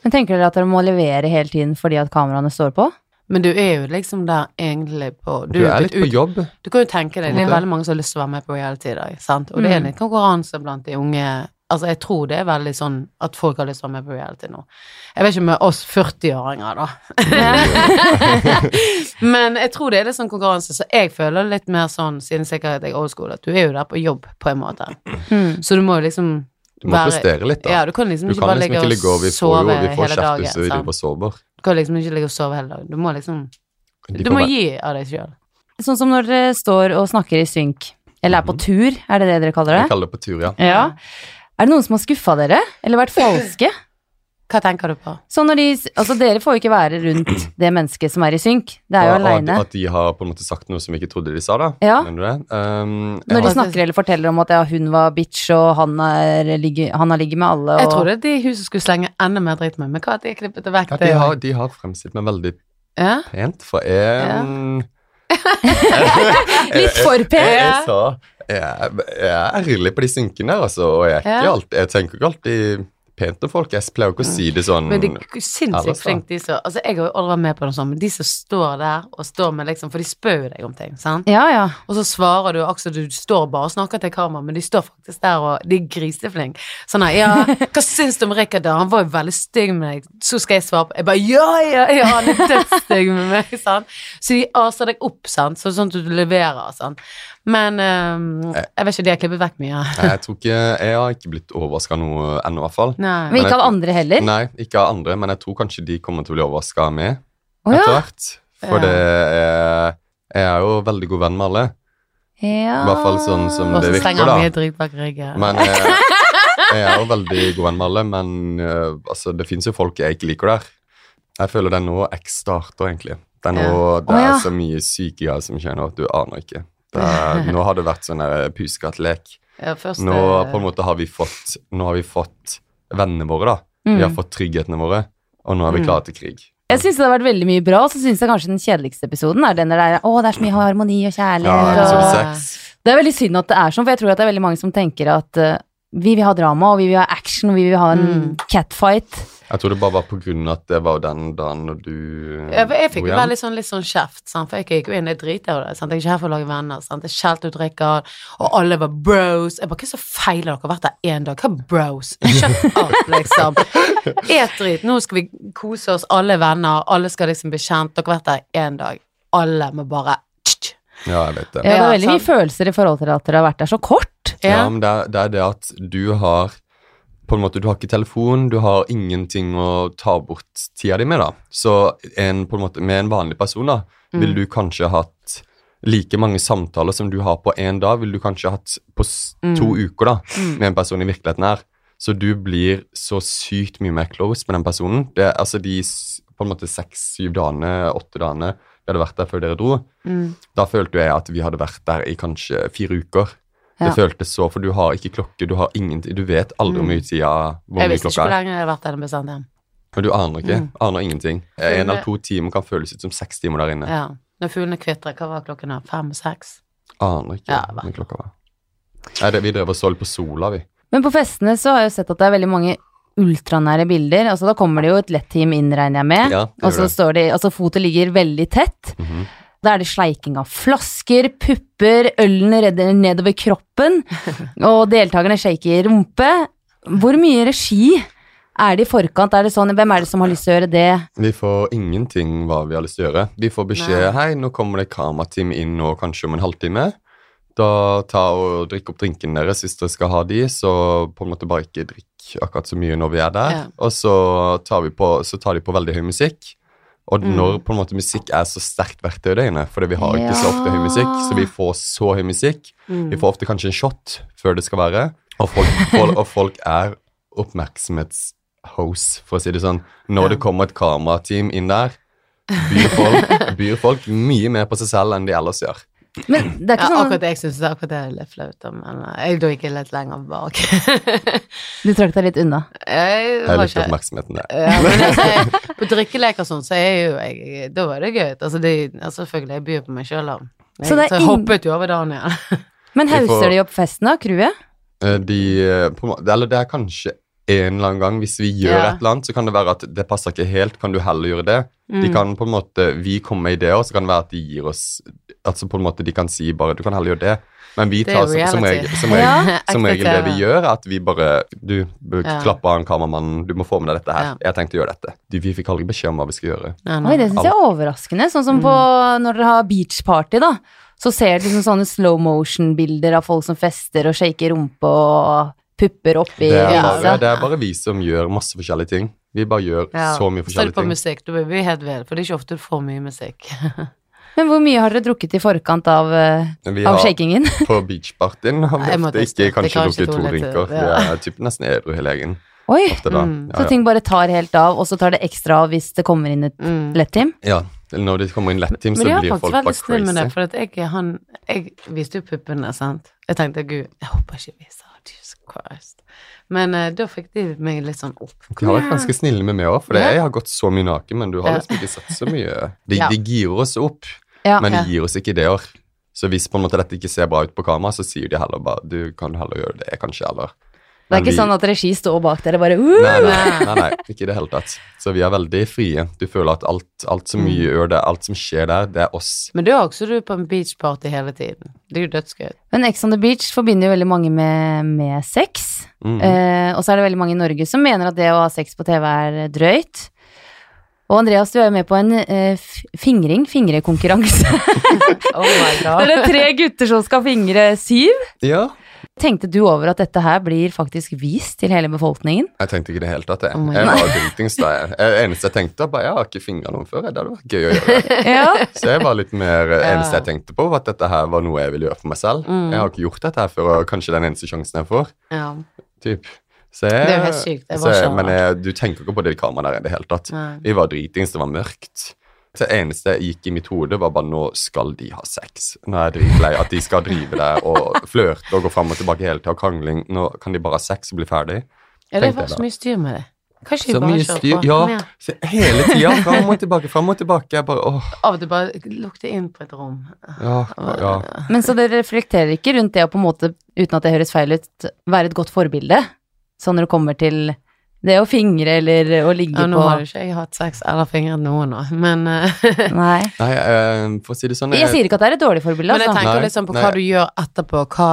A: Men tenker dere at dere må levere hele tiden fordi at kameraene står på?
C: Men du er jo liksom der egentlig på
B: Du, er
C: litt
B: litt på jobb.
C: Du kan jo tenke deg, det er veldig mange som har lyst til å være med på reality i dag, sant? Og det er
A: Mm.
C: litt konkurranse blant de unge Altså, jeg tror det er veldig sånn at folk har lyst til å være med på reality nå. Jeg vet ikke med oss 40-åringer, da. Men jeg tror det er litt sånn konkurranse, så jeg føler litt mer sånn, siden sikkert jeg er old school, at du er jo der på jobb, på en måte.
A: Mm.
C: Så du må jo liksom
B: Du må prestere litt, da.
C: Ja, du kan liksom
B: Du
C: ikke
B: kan
C: bare
B: liksom
C: ligge
B: ikke
C: og
B: ligge og vi får
C: sove
B: jo vi får
C: hele
B: kjeft
C: dagen.
B: hvis driver og sover.
C: Du kan liksom ikke ligge og sove hele dagen. Du må liksom Du må gi av deg sjøl.
A: Sånn som når dere står og snakker i synk, eller er på tur, er det det dere kaller
B: Vi
A: Jeg
B: kaller det på tur, ja.
A: Ja. Er det noen som har skuffa dere, eller vært falske?
C: Hva tenker du på?
A: Så når de, altså dere får jo ikke være rundt det mennesket som er i synk, det er jo aleine.
B: At de har på en måte sagt noe som vi ikke trodde de sa, da.
A: Ja.
B: Mener du det? Um,
A: Når de
B: har-
A: snakker eller forteller om at ja, hun var bitch, og han, er, ligge, han har ligget med alle, og
C: Jeg trodde de i huset skulle slenge enda mer dritt med, meg. hva at de klippet det vekk?
B: ja, de, har, de har fremstilt meg veldig
C: ja?
B: pent, for jeg
C: Ja.
B: mm,
A: Litt for
B: Jeg,
A: pen!
B: jeg, sa jeg, jeg er ærlig på de synkene, altså, og jeg, er ikke
C: Ja.
B: alltid, jeg tenker ikke alltid pent om folk. Jeg pleier jo ikke å si det sånn
C: Men de er sinnssykt flinke, de som Altså, jeg har jo aldri vært med på noe sånt, men de som står der og står med liksom For de spør jo deg om ting, sant?
A: Ja, ja.
C: Og så svarer du akkurat du står bare og snakker til kamera, men de står faktisk der og de er griseflinke. Sånn her, ja, hva syns du om Rikard da? Han var jo veldig stygg med deg. Så skal jeg svare på Jeg bare ja, ja, ja, han er dødsstygg med meg, sant. Så de aser deg opp, sant, så sånn at du leverer, sant. Men ehm, jeg vet ikke, de har klippet vekk mye.
B: Jeg tror ikke Jeg har ikke blitt overraska noe ennå, i hvert fall.
C: Nei.
A: Men ikke av andre heller?
B: Nei, ikke av andre, men jeg tror kanskje de kommer til å bli overraska av meg
A: Å
B: etter hvert. For
C: Ja.
B: det er Jeg er jo veldig god venn med alle.
A: ja.
B: I hvert fall sånn som
C: Også
B: det virker, da. Men jeg, jeg er jo veldig god venn med alle, men uh, altså, det fins jo folk jeg ikke liker der. Jeg føler det er nå X starter, egentlig. Det er nå det er
A: ja.
B: så mye syke greier som skjer nå at du aner ikke. Det er, nå har det vært sånn der pusekatt-lek.
C: Ja,
B: Nå
C: eh,
B: på en måte har vi fått Nå har vi fått vennene våre, da.
A: Mm.
B: Vi har fått trygghetene våre, og nå er vi
C: Mm.
B: klare til krig.
A: Jeg syns det har vært veldig mye bra, og så syns jeg kanskje den kjedeligste episoden er den der det er, å, det er så mye harmoni og kjærlighet.
B: Ja,
A: og... Det er veldig synd at det er sånn, for jeg tror at det er veldig mange som tenker at uh, vi vil ha drama, og vi vil ha action, og vi vil ha en
C: Mm.
A: catfight.
B: Jeg tror det bare var på grunn av at det var den dagen når du
C: Ja, for jeg fikk jo veldig sånn, litt sånn kjeft, sant? for jeg gikk jo inn, jeg driter jo i det. Sant? Jeg er ikke her for å lage venner. Sant? Jeg skjelte ut Rikard, og alle var bros. Jeg bare, hva er så feil dere har vært der én dag? Hva er bros? Shut up, liksom. Et drit. Nå skal vi kose oss, alle er venner, alle skal liksom bli kjent. Dere har vært der én dag. Alle må bare.
B: Ja, jeg vet det.
A: Ja, det er veldig mye følelser i forhold til at dere har vært der så kort.
B: Ja,
C: Ja.
B: men det er, det er det at du har på en måte, Du har ikke telefon, du har ingenting å ta bort tida di med. da. Så en, på en måte, med en vanlig person da,
C: Mm.
B: ville du kanskje hatt like mange samtaler som du har på én dag, vil du kanskje hatt på s- to uker da,
C: Mm.
B: med en person i virkeligheten her. Så du blir så sykt mye mer close med den personen. Det, altså de på en måte seks-syv dagene, åtte dagene vi hadde vært der før dere dro,
C: Mm.
B: da følte jeg at vi hadde vært der i kanskje fire uker. Det føltes så, for du har ikke klokke, du har ingenting, du vet aldri
C: Mm.
B: hvor mye klokka er.
C: Jeg visste ikke hvor lenge jeg hadde vært der bestemt hjem.
B: Men du aner ikke,
C: Mm.
B: aner ingenting.
C: Føler-
B: En eller to timer kan føles ut som seks timer der inne.
C: Ja. Når fuglene kvitrer, hva var klokken da? Fem-seks?
B: Aner ikke
C: Ja,
B: hva klokka var. Nei, det, vi drev og så litt på sola, vi.
A: Men på festene så har jeg jo sett at det er veldig mange ultranære bilder. Altså Da kommer det jo et lett-team inn, regner jeg med.
B: Ja,
A: og så står de Altså fotet ligger veldig tett.
B: Mhm.
A: Da er det sleiking av flasker, pupper, ølen redder nedover kroppen, og deltakerne shaker rumpe. Hvor mye regi er det i forkant? Er det sånn, Hvem er det som har lyst til å gjøre det?
B: Vi får ingenting hva vi har lyst til å gjøre. Vi får beskjed
C: Nei.
B: hei, nå kommer det kamerateam inn nå kanskje om en halvtime. Da ta og drikk opp drinkene deres hvis dere skal ha de, så på en måte bare ikke drikk akkurat så mye når vi er der.
C: Ja.
B: Og så tar, vi på, så tar de på veldig høy musikk. Og
C: Mm.
B: når på en måte musikk er så sterkt verktøy i døgnet, fordi vi har ikke så ofte høy musikk, så vi får så høy musikk.
C: Mm.
B: Vi får ofte kanskje en shot før det skal være, og folk, folk, og folk er oppmerksomhetshose, for å si det sånn. Når det kommer et kamerateam inn der, byr folk, byr folk mye mer på seg selv enn de ellers gjør.
A: Men det er ikke sånn
C: akkurat jeg syns akkurat det er litt flaut, men eh, jeg da gikk litt lenger bak.
A: Du trakk deg litt unna.
C: jeg
B: Jeg
C: har
B: likte
C: ikke
B: oppmerksomheten der.
C: ja, altså, På drikkeleker og sånn, så er jo jeg Da var det gøy. Altså, det, altså selvfølgelig, jeg byr på meg sjøl, da. Jeg,
A: Så det er
C: jeg hoppet jo over Daniel.
A: Men hauser de opp festen, da? Crewet?
B: Eh, De, eh, på, eller det er kanskje en eller annen gang, hvis vi gjør
C: Ja.
B: et eller annet, så kan det være at det passer ikke helt, kan du heller gjøre det. De
C: Mm.
B: kan på en måte, Vi kommer med ideer, så kan det være at de gir oss altså på en måte De kan si bare Du kan heller gjøre det. Men vi tar som, som, regel, som, regel,
C: Ja.
B: som regel det vi gjør, er at vi bare Du bør
C: Ja.
B: klappe av en kameramannen, du må få med deg dette her.
C: Ja.
B: Jeg tenkte å gjøre dette. Du, vi fikk aldri beskjed om hva vi skal gjøre.
C: Nei.
A: Oi, det syns jeg er overraskende. Sånn som på
C: Mm.
A: når dere har beachparty, da. Så ser du liksom sånne slow motion-bilder av folk som fester og shaker rumpe og pupper oppi
B: Det er, bare, det er bare vi som gjør masse forskjellige ting. Vi bare gjør
C: Ja.
B: så mye
C: forskjellige ting.
B: Selv
C: på musikk, du blir vi helt vel, for det er ikke ofte du får mye musikk.
A: Men hvor mye har dere drukket i forkant av, eh,
B: Vi
A: av
B: har,
A: shakingen?
B: på beachpartyen har vi
C: Jeg
B: ofte ikke kanskje drukket to drinker.
C: ja.
B: Vi er typ nesten edru hele gjengen.
A: Oi!
B: Ofte da.
C: Mm.
B: Ja,
A: Så ting bare tar helt av, og så tar det ekstra av hvis det kommer inn et
C: Mm.
A: lett-team?
B: ja. Når det kommer inn lett-team, så
C: Men de har
B: blir
C: faktisk
B: folk bare
C: veldig snill med det,
B: crazy.
C: for at jeg, han, jeg viste jo puppene, sant. Jeg tenkte gud, jeg håper ikke jeg viser Christ. Men eh, da fikk de meg litt sånn opp.
B: De har vært ganske snille med meg òg, for jeg har gått så mye naken, men du har liksom ikke sett så mye De,
C: Ja.
B: de girer oss opp,
A: Ja.
B: men de gir oss ikke ideer. Så hvis på en måte dette ikke ser bra ut på kamera, så sier de heller bare Du kan heller gjøre det, kanskje, eller
A: Det er ikke
B: vi-
A: sånn at regi står bak dere bare uh!
B: Nei, nei, nei, nei, ikke i det hele tatt. Så vi er veldig frie. Du føler at alt, alt som vi
C: Mm.
B: gjør det, alt som skjer der, det er oss.
C: Men da er også du på en beachparty hele tiden. Det er jo dødsgøy.
A: Men Ex on the Beach forbinder jo veldig mange med, med sex.
B: Mm.
A: Eh, og så er det veldig mange i Norge som mener at det å ha sex på TV er drøyt. Og Andreas, du er jo med på en eh, fingring, fingrekonkurranse.
C: Oh my
A: Det
C: god.
A: er tre gutter som skal fingre syv.
B: Ja.
A: Tenkte du over at dette her blir faktisk vist til hele befolkningen?
B: Jeg tenkte ikke i det hele tatt, jeg.
C: Oh
B: jeg var dritings da. Det eneste jeg tenkte, var bare jeg har ikke fingra noen før. Det hadde vært gøy å gjøre.
A: Ja.
B: Så jeg var litt mer eneste jeg tenkte på, var at dette her var noe jeg ville gjøre for meg selv.
C: Mm.
B: Jeg har ikke gjort dette her før, og kanskje den eneste sjansen jeg får.
C: Ja.
B: Typ. Så jeg,
C: Det er jo helt sykt. Jeg,
B: så- men jeg, du tenker ikke på det kameraet der i det hele tatt.
C: Nei.
B: Vi var dritings, det var mørkt. Det eneste jeg gikk i mitt hode, var bare nå skal de ha sex. Nå er jeg dritlei at de skal drive det og flørte og gå fram og tilbake hele tida og krangling. Nå kan de bare ha sex og bli ferdig.
C: Ja, det var så mye styr med det. Kanskje vi
B: Så
C: bare kjører på?
B: Ja, så hele tida. Fram og tilbake, fram og tilbake. Jeg bare åh.
C: Av og til bare lukter inn på et rom.
B: Ja, ja.
A: Men så dere reflekterer ikke rundt det å på en måte, uten at det høres feil ut, være et godt forbilde? Sånn når det kommer til det å fingre eller å ligge
C: Ja, nå har jo ikke jeg hatt sex eller fingret noen nå, men eh,
A: Nei.
B: Nei, uh, for å si det sånn
A: Jeg sier ikke at det er et dårlig forbilde,
C: Men jeg
A: altså.
C: tenker
B: Nei,
C: liksom på
B: nei.
C: hva du gjør etterpå. Hva,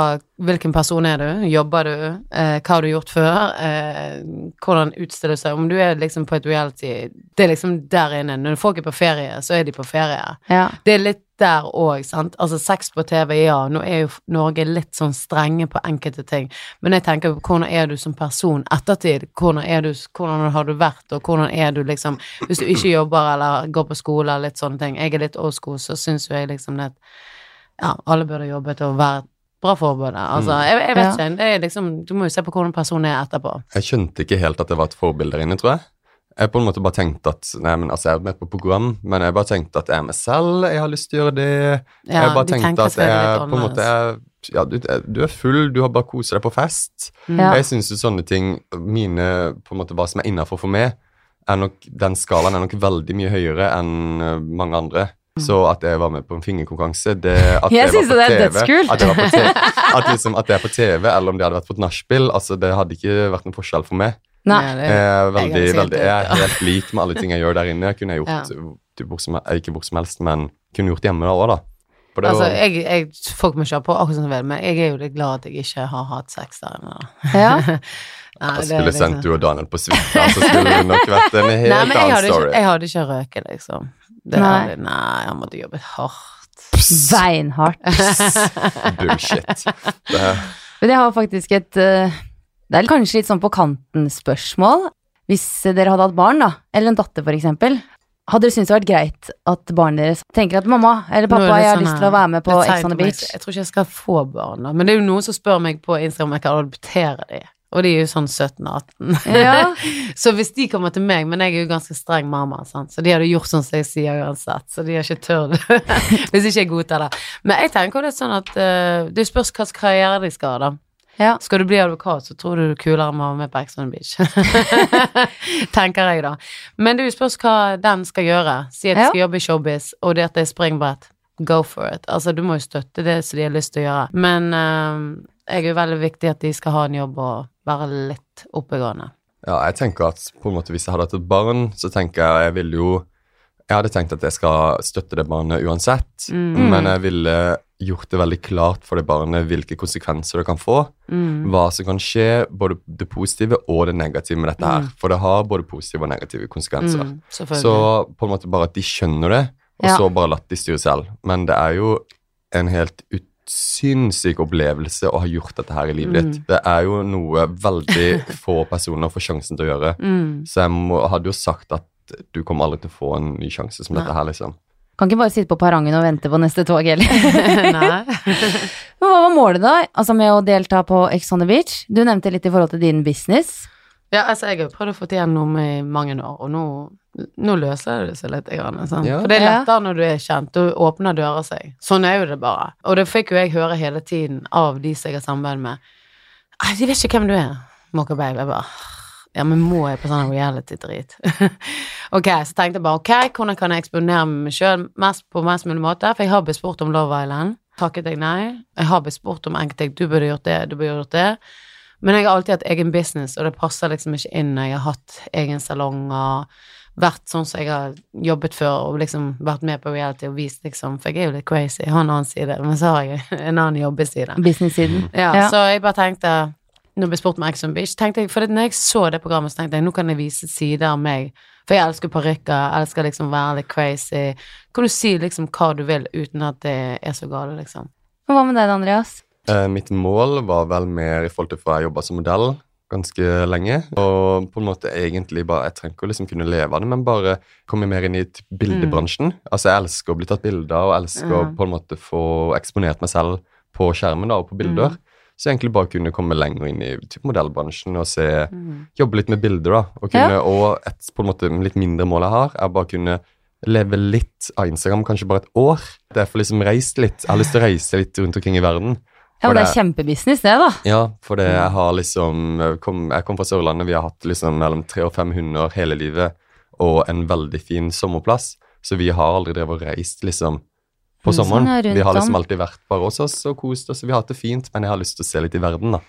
C: hvilken person er du? Jobber du? Eh, hva har du gjort før? Eh, hvordan utstiller du seg? Om du er liksom på et reality Det er liksom der inne. Når folk er på ferie, så er de på ferie.
A: Ja.
C: Det er litt der òg, sant. Altså sex på TV, ja. Nå er jo Norge litt sånn strenge på enkelte ting. Men jeg tenker på hvordan er du som person ettertid? Hvordan, er du, hvordan har du vært, og hvordan er du liksom Hvis du ikke jobber eller går på skole eller litt sånne ting. Jeg er litt old school, så syns jo jeg liksom at ja, alle burde jobbet og vært bra forberedt. Altså,
B: Mm.
C: jeg, jeg vet
A: Ja.
C: ikke. Det liksom, du må jo se på hvordan personen er etterpå.
B: Jeg skjønte ikke helt at det var et forbilde der inne, tror jeg. Jeg på en måte bare tenkte at Nei, men altså, jeg er med på program, men jeg bare tenkte at jeg er meg selv, jeg har lyst til å gjøre det.
C: Ja,
B: jeg bare tenkte at jeg på en måte er, ja, du, du er full, du har bare koset deg på fest.
C: Mm.
A: Ja.
B: Jeg syns jo sånne ting, mine på en måte hva som er innafor for meg, er nok, den skalaen er nok veldig mye høyere enn eh, mange andre. Så at jeg var med på en fingerkonkurranse det, at
A: Jeg
B: syns
A: det er
B: TV,
A: dødskult.
B: At, jeg var på TV, at, liksom, at det er på TV, eller om det hadde vært på et nachspiel, altså, det hadde ikke vært noen forskjell for meg.
A: Nei.
B: Er, veldig,
C: jeg
B: veldig, jeg er helt lik med alle ting jeg gjør der inne. Jeg kunne jeg gjort
C: Ja.
B: hvor som, ikke hvor som helst, men kunne gjort hjemme da òg, da. For det
C: Altså,
B: var-
C: jeg, jeg, folk må kjøre på akkurat som de vil, men jeg er jo litt glad at jeg ikke har hatt sex der inne.
A: Ja.
C: Nei,
B: jeg skulle
C: liksom-
B: sendt du og Daniel på suite, så skulle det nok vært en helt
C: Nei, men
B: annen
C: story. ikke, jeg hadde ikke røket, liksom. Det
A: Nei.
C: hadde, nei, jeg måtte jobbet hardt.
A: Beinhardt.
B: Bullshit. Det,
A: Men jeg har faktisk et eh, Det er kanskje litt sånn på kanten-spørsmål. Hvis dere hadde hatt barn, da, eller en datter eksempel, hadde dere syntes det vært greit at barnet deres tenker at mamma eller
C: er
A: pappa, jeg har
C: sånn
A: lyst til å være med på Ex on the. Beach?
C: Jeg tror ikke jeg skal få barn, da. Men det er jo noen som spør meg på Instagram om jeg kan adoptere dem. Og de er jo sånn 17-18.
A: Ja.
C: så hvis de kommer til meg, men jeg er jo ganske streng mamma, sant? så de hadde gjort sånn som jeg sier uansett, så de har ikke tørt hvis ikke jeg godtar det. Men jeg tenker det er sånn at uh, det spørs slags karriere de skal ha, da.
A: Ja.
C: Skal du bli advokat, så tror du du er kulere med å være med på Ex on the Beach. Tenker jeg, da. Men det spørs hva den skal gjøre. Si at
A: Ja.
C: skal jobbe i showbiz, og det at det er springbrett. Go for it. Altså, du må jo støtte det som de har lyst til å gjøre. Men eh, jeg er jo veldig viktig at de skal ha en jobb og være litt oppegående.
B: ja, jeg tenker at på en måte hvis jeg hadde hatt et barn, så tenker jeg jeg ville jo Jeg hadde tenkt at jeg skal støtte det barnet uansett,
C: Mm.
B: men jeg ville gjort det veldig klart for det barnet hvilke konsekvenser det kan få.
C: Mm.
B: Hva som kan skje, både det positive og det negative med dette her.
C: Mm.
B: For det har både positive og negative konsekvenser.
C: Mm.
B: Så på en måte bare at de skjønner det, og
A: Ja.
B: så bare latt de styre selv. Men det er jo en helt ut sinnssyk opplevelse å ha gjort dette her i livet
C: Mm.
B: ditt. Det er jo noe veldig få personer får sjansen til å gjøre.
C: mm.
B: Så jeg må, hadde jo sagt at du kommer aldri til å få en ny sjanse som dette her, liksom.
A: Kan ikke bare sitte på perrongen og vente på neste tog heller. Men hva var målet da, altså med å delta på Ex on the Beach? Du nevnte litt i forhold til din business.
C: Ja, altså, jeg har prøvd å få til gjennom i mange år, og nå, nå løser det seg litt. Grann?
B: Ja.
C: For det er lettere når du er kjent, da åpner dører seg. Sånn er jo det bare. Og det fikk jo jeg høre hele tiden av de som jeg har samarbeid med. «Ai, De vet ikke hvem du er, Mocha Babe. Jeg bare Ja, men må jeg på sånn reality-drit? ok, så tenkte jeg bare ok, hvordan kan jeg eksponere meg sjøl på mest mulig måte? For jeg har blitt spurt om Love Island. Takket jeg nei. Jeg har blitt spurt om enkelte du burde gjort det, du burde gjort det. Men jeg har alltid hatt egen business, og det passer liksom ikke inn når jeg har hatt egen salong og vært sånn som jeg har jobbet før, og liksom vært med på reality og vist liksom For jeg er jo litt crazy, jeg har en annen side, men så har jeg en annen jobbeside.
A: Business-siden.
C: Ja,
A: Ja.
C: så jeg bare tenkte Når jeg ble spurt om Ex on Beach, tenkte jeg For når jeg så det programmet, så tenkte jeg nå kan jeg vise sider av meg. For jeg elsker parykker, elsker liksom være litt crazy. Kan du si liksom hva du vil uten at det er så gale, liksom?
A: Men hva med deg, Andreas?
B: Eh, mitt mål var vel mer i forhold til for jeg jobba som modell ganske lenge. Og på en måte egentlig bare Jeg trenger ikke å liksom kunne leve av det, men bare komme mer inn i bildebransjen. Mm. Altså Jeg elsker å bli tatt bilder og elsker å på en måte få eksponert meg selv på skjermen da, og på bilder. Så egentlig bare kunne komme lenger inn i typ, modellbransjen og se Jobbe litt med bilder, da. Og, kunne, og et på en måte litt mindre mål jeg har, er bare kunne leve litt av Instagram, kanskje bare et år. Derfor liksom reist litt. Jeg har lyst til å reise litt rundt omkring i verden.
A: Ja, men det
B: det-
A: er kjempebusiness, det, da.
B: Ja, for det jeg har liksom kom, jeg kom fra Sørlandet, vi har hatt liksom mellom tre og fem hunder hele livet, og en veldig fin sommerplass, så vi har aldri drevet og reist liksom på
A: Mm,
B: sommeren.
A: sånn,
B: vi har liksom alltid vært bare hos oss og kost oss, og vi har hatt det fint, men jeg har lyst til å se litt i verden, da.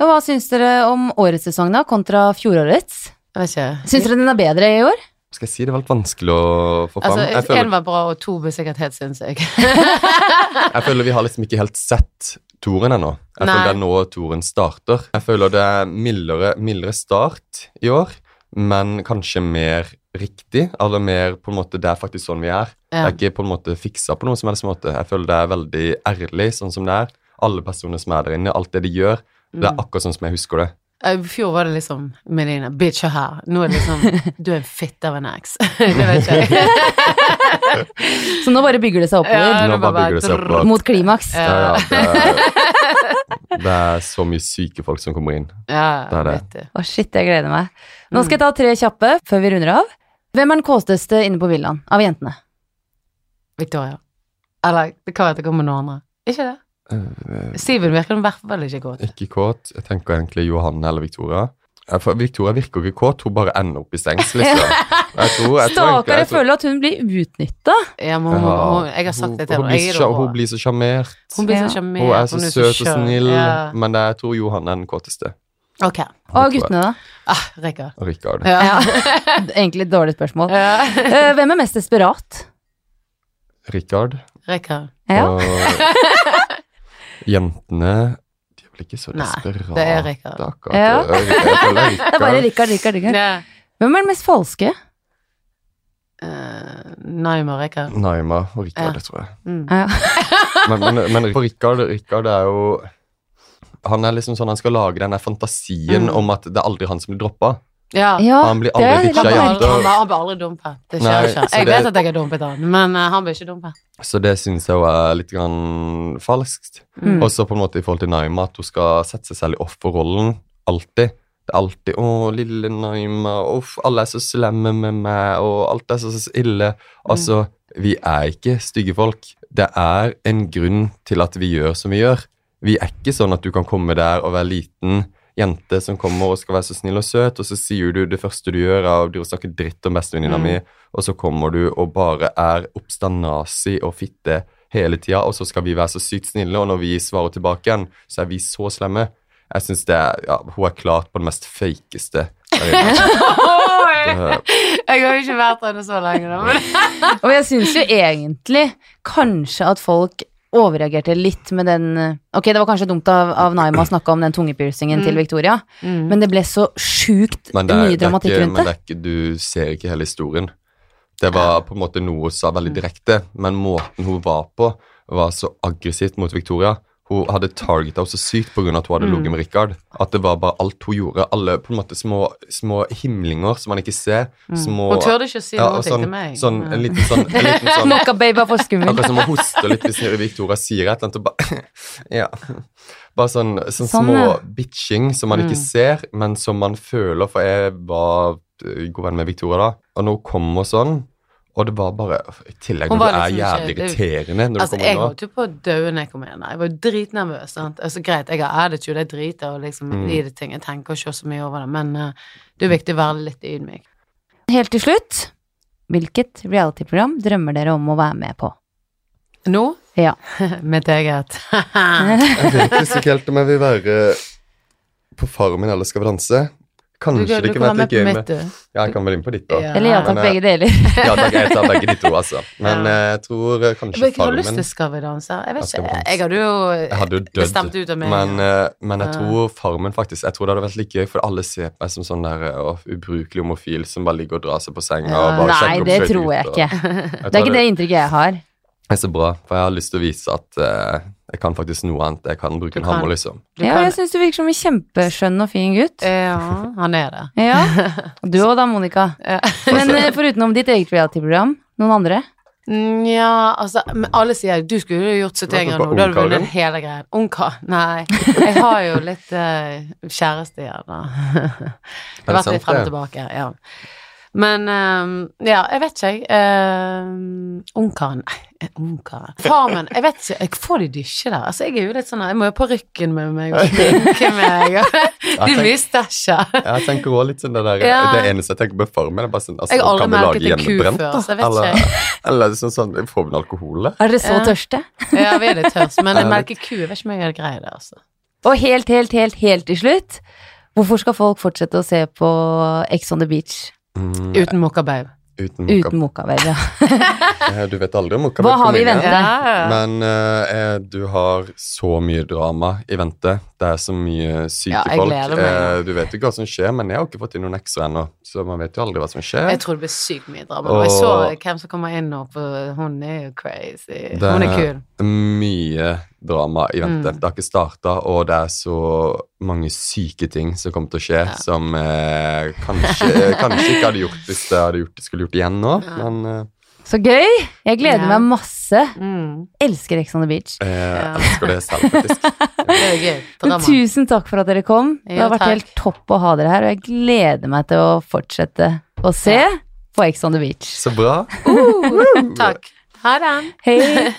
A: Og hva syns dere om årets sesong, da, kontra fjorårets? Syns dere den er bedre i år?
B: Skal jeg si det var litt vanskelig å få fram?
C: Altså,
B: jeg,
C: én
B: føler,
C: var bra, og to ble sikkert helt sinnssyk.
B: jeg føler vi har liksom ikke helt sett toren ennå. Jeg
C: Nei.
B: føler det er nå toren starter. Jeg føler det er mildere, mildere start i år, men kanskje mer riktig. Eller mer på en måte Det er faktisk sånn vi er. Det er ikke på en måte fiksa på noen som helst måte. Jeg føler det er veldig ærlig sånn som det er. Alle personer som er der inne, alt det de gjør, det er
C: Mm.
B: akkurat sånn som jeg husker det.
C: I fjor var det liksom Melina, bitch, hør her. Nå er det liksom Du er en fitte av en ex. det vet jeg.
A: Så nå bare bygger det seg oppover.
C: Ja,
B: Nå
C: det
B: bare bygger det seg opp.
A: Mot klimaks.
C: Ja.
B: Ja, ja, det, er, det er så mye syke folk som kommer inn.
C: Ja,
B: Det er det.
C: vet du.
A: Å, shit, jeg gleder meg. Nå skal jeg ta tre kjappe før vi runder av. Hvem er den kåteste inne på villaen av jentene?
C: Victoria. Eller det kan være det kommer noen andre. Ikke det?
B: Uh,
C: Steven virker i hvert fall ikke kåt.
B: Ikke kåt. Jeg tenker egentlig Johanne eller Victoria. For Victoria virker ikke kåt, hun bare ender opp i stengs, liksom. Jeg tror, jeg
A: Stakkar, jeg føler at hun blir utnytta.
C: Ja, men hun, hun, jeg har sagt det til henne.
B: Hun blir så sjarmert.
C: Hun blir så
A: Ja.
B: Hun er så søt og snill,
C: Ja.
B: men jeg tror Johanne er den kåteste.
C: Ok.
A: Og guttene, da?
C: Ah, Rikard.
B: Rikard.
C: Ja.
A: Ja. Egentlig et dårlig spørsmål.
C: Ja.
A: Eh, Hvem er mest desperat?
B: Rikard.
C: Rikard.
A: Ja.
B: Og jentene De er vel ikke så
C: Nei,
B: desperate,
C: det er Rikard.
B: akkurat.
A: Ja. Det er bare
B: Rikard.
A: Rikard, Rikard, Rikard.
C: Ja.
A: Hvem er den mest falske?
C: Uh, Naima og Rikard.
B: Naima og Rikard,
C: Ja.
B: det tror jeg.
C: Mm.
A: Ja.
B: Men, men, men Rikard, Rikard er jo Han er liksom sånn Han skal lage denne fantasien
C: Mm.
B: om at det er aldri han som blir droppa.
C: Ja.
A: Ja,
B: Han blir aldri ditcha jenter.
C: han, han blir aldri dumpet. Det skjer
B: Nei,
C: ikke. Jeg
B: det-
C: vet at jeg har dumpet han, men uh, han blir ikke dumpet.
B: Så det syns jeg jo er litt grann falskt.
A: Mm.
B: Og så på en måte i forhold til Naima, at hun skal sette seg selv i offerrollen. Alltid. Det er alltid 'Å, lille Naima. Uff, alle er så slemme med meg, og alt er så, så ille'. Altså, vi er ikke stygge folk. Det er en grunn til at vi gjør som vi gjør. Vi er ikke sånn at du kan komme der og være liten jente som kommer og skal være så snill og søt, og så sier du det første du gjør, er å snakke dritt om bestevenninna
C: Mm.
B: mi, og så kommer du og bare er oppstandasi og fitte hele tida, og så skal vi være så sykt snille, og når vi svarer tilbake igjen, så er vi så slemme. Jeg syns det er Ja, hun er klart på det mest fakeste. der!
C: Jeg har jo ikke vært henne så lenge, da.
A: Og jeg syns jo egentlig kanskje at folk overreagerte litt med den eh, Ok, det var kanskje dumt av, av Naima å snakke om den tungepiercingen
C: Mm.
A: til Victoria, men det ble så sjukt
B: det er,
A: mye
B: det er
A: dramatikk
B: ikke,
A: rundt
B: men
A: det.
B: det er ikke, du ser ikke hele historien. Det var på en måte noe hun sa veldig direkte, men måten hun var på, var så aggressivt mot Victoria. Hun hadde targeta henne så sykt pga. at hun hadde
C: Mm.
B: ligget med Richard. At det var bare alt hun gjorde. Alle på en måte små, små himlinger som man ikke ser. Små
C: Hun tør ikke å si
B: ja,
C: noe
B: sånn,
C: til meg.
B: sånn, en liten sånn, en liten sånn
A: Noe baby for skummel.
B: Akkurat som å hoste litt hvis Victoria sier et eller annet og bare Ja. Bare sånn, sånn
A: Sånn,
B: små bitching som man ikke
C: Mm.
B: ser, men som man føler, for jeg var eh, god venn med Victoria da, og når hun kommer sånn, og det var bare I tillegg når
C: var
B: du er
C: liksom
B: jævlig
C: ikke-
B: irriterende når
C: Altså,
B: du
C: jeg
B: kommer nå.
C: holdt jo på å dø når jeg kom inn. Jeg var jo dritnervøs. Sant? Altså, greit, jeg har attitude, jeg driter og liksom
B: Mm.
C: i det ting. Jeg tenker ikke så mye over det, men uh, det er viktig å være litt ydmyk.
A: Helt til slutt, hvilket reality-program drømmer dere om å være med på?
C: Nå?
A: Ja.
C: Mitt eget.
B: Jeg vet ikke helt om jeg vil være på Farmen eller Skal vi danse. Kanskje
C: du,
B: det
C: du
B: kunne
C: kan være
B: vært
C: med
B: litt gøy med. Ja, jeg kan vel inn på ditt, da.
C: Ja.
A: Eller ja takk,
B: Men, eh,
A: begge deler.
B: Ja, takk, jeg tar begge de to, altså. Men
C: Ja.
B: eh, jeg tror kanskje kanskje
C: Jeg har lyst
B: Farmen
C: til Skal vi danse. Jeg vet ikke.
B: danse.
C: Jeg hadde jo,
B: Jeg hadde jo dødd.
C: bestemt ut av meg.
B: Men, eh, men jeg tror Farmen faktisk Jeg tror det hadde vært like gøy, for alle ser på meg som sånn der uh, ubrukelig homofil som bare ligger og drar seg på senga
C: Ja.
B: og bare
A: Nei,
B: sjekker opp
A: det tror jeg
B: ut, og-
A: ikke.
B: Jeg
A: Det er ikke det inntrykket jeg har.
B: Er så bra, for jeg har lyst til å vise at uh, jeg kan faktisk noe annet. Jeg kan bruke
C: Du
B: en
C: kan.
B: hammer, liksom.
C: Du
A: Ja,
C: kan-
A: jeg syns du virker som en kjempeskjønn og fin gutt.
C: Ja, han er det.
A: Ja. Du òg da, Monica.
C: Ja.
A: Men uh, foruten om ditt eget reality-program, noen andre?
C: Nja, altså men Alle sier du skulle jo gjort 71
B: Hva
C: grader nå. hadde du
B: ungkaren?
C: vunnet hele greien. Ungkar? Nei. Jeg har jo litt uh, kjæreste igjen, da. Det har vært litt frem og tilbake, ja. Men um, ja, jeg vet ikke, jeg. Um, Ungkaren Nei, Ungkaren Farmen Jeg vet ikke, jeg får de dysje der. Altså, jeg er jo litt sånn Jeg må jo på rykken med meg og sminke meg. og Det er mye stæsjer.
B: Jeg tenker også litt sånn det der
C: Ja.
B: Det eneste jeg tenker på Farmen, er bare sånn altså,
C: Jeg har aldri
B: merket
C: en ku før, så jeg vet
B: Eller,
C: ikke.
B: eller sånn, sånn Får vi alkohol, da?
A: Er dere så
C: Ja.
A: tørste?
C: Ja, vi er litt tørst, men jeg
B: merker
C: ku. Jeg vet ikke om jeg greid det, altså.
A: Og helt, helt, helt, helt til slutt, hvorfor skal folk fortsette å se på Ex on the beach
B: Mm,
C: Uten mokkabaug.
B: uten
A: mokkabaug, Ja.
B: Du vet aldri om mokka
A: Hva har vi i vente?
B: Men eh, du har så mye drama i vente. Det er så mye syke
C: Ja, jeg
B: folk. Eh, du vet jo ikke hva som skjer, men jeg har ikke fått inn noen ekstra ennå. Så man vet jo aldri hva som skjer.
C: Jeg tror det blir sykt mye drama. Og jeg så hvem som kommer inn nå, for hun er jo crazy.
B: Det
C: Hun er kul.
B: Mye drama i vente.
C: Mm.
B: Det har ikke starta, og det er så mange syke ting som kommer til å skje,
C: Ja.
B: som eh, kanskje, kanskje ikke hadde gjort hvis det hadde gjort, skulle gjort igjen nå,
C: Ja.
B: men eh,
A: Så gøy! Jeg gleder
C: Ja.
A: meg masse.
C: Mm.
A: Elsker Ex on the Beach.
B: jeg
C: Ja.
B: elsker det selv, faktisk.
C: Det er gøy.
A: Men tusen takk for at dere kom. Det har vært
C: takk.
A: helt topp å ha dere her, og jeg gleder meg til å fortsette å se
C: Ja.
A: på Ex on the Beach.
B: Så bra.
C: Takk. Ha det.
A: Hei!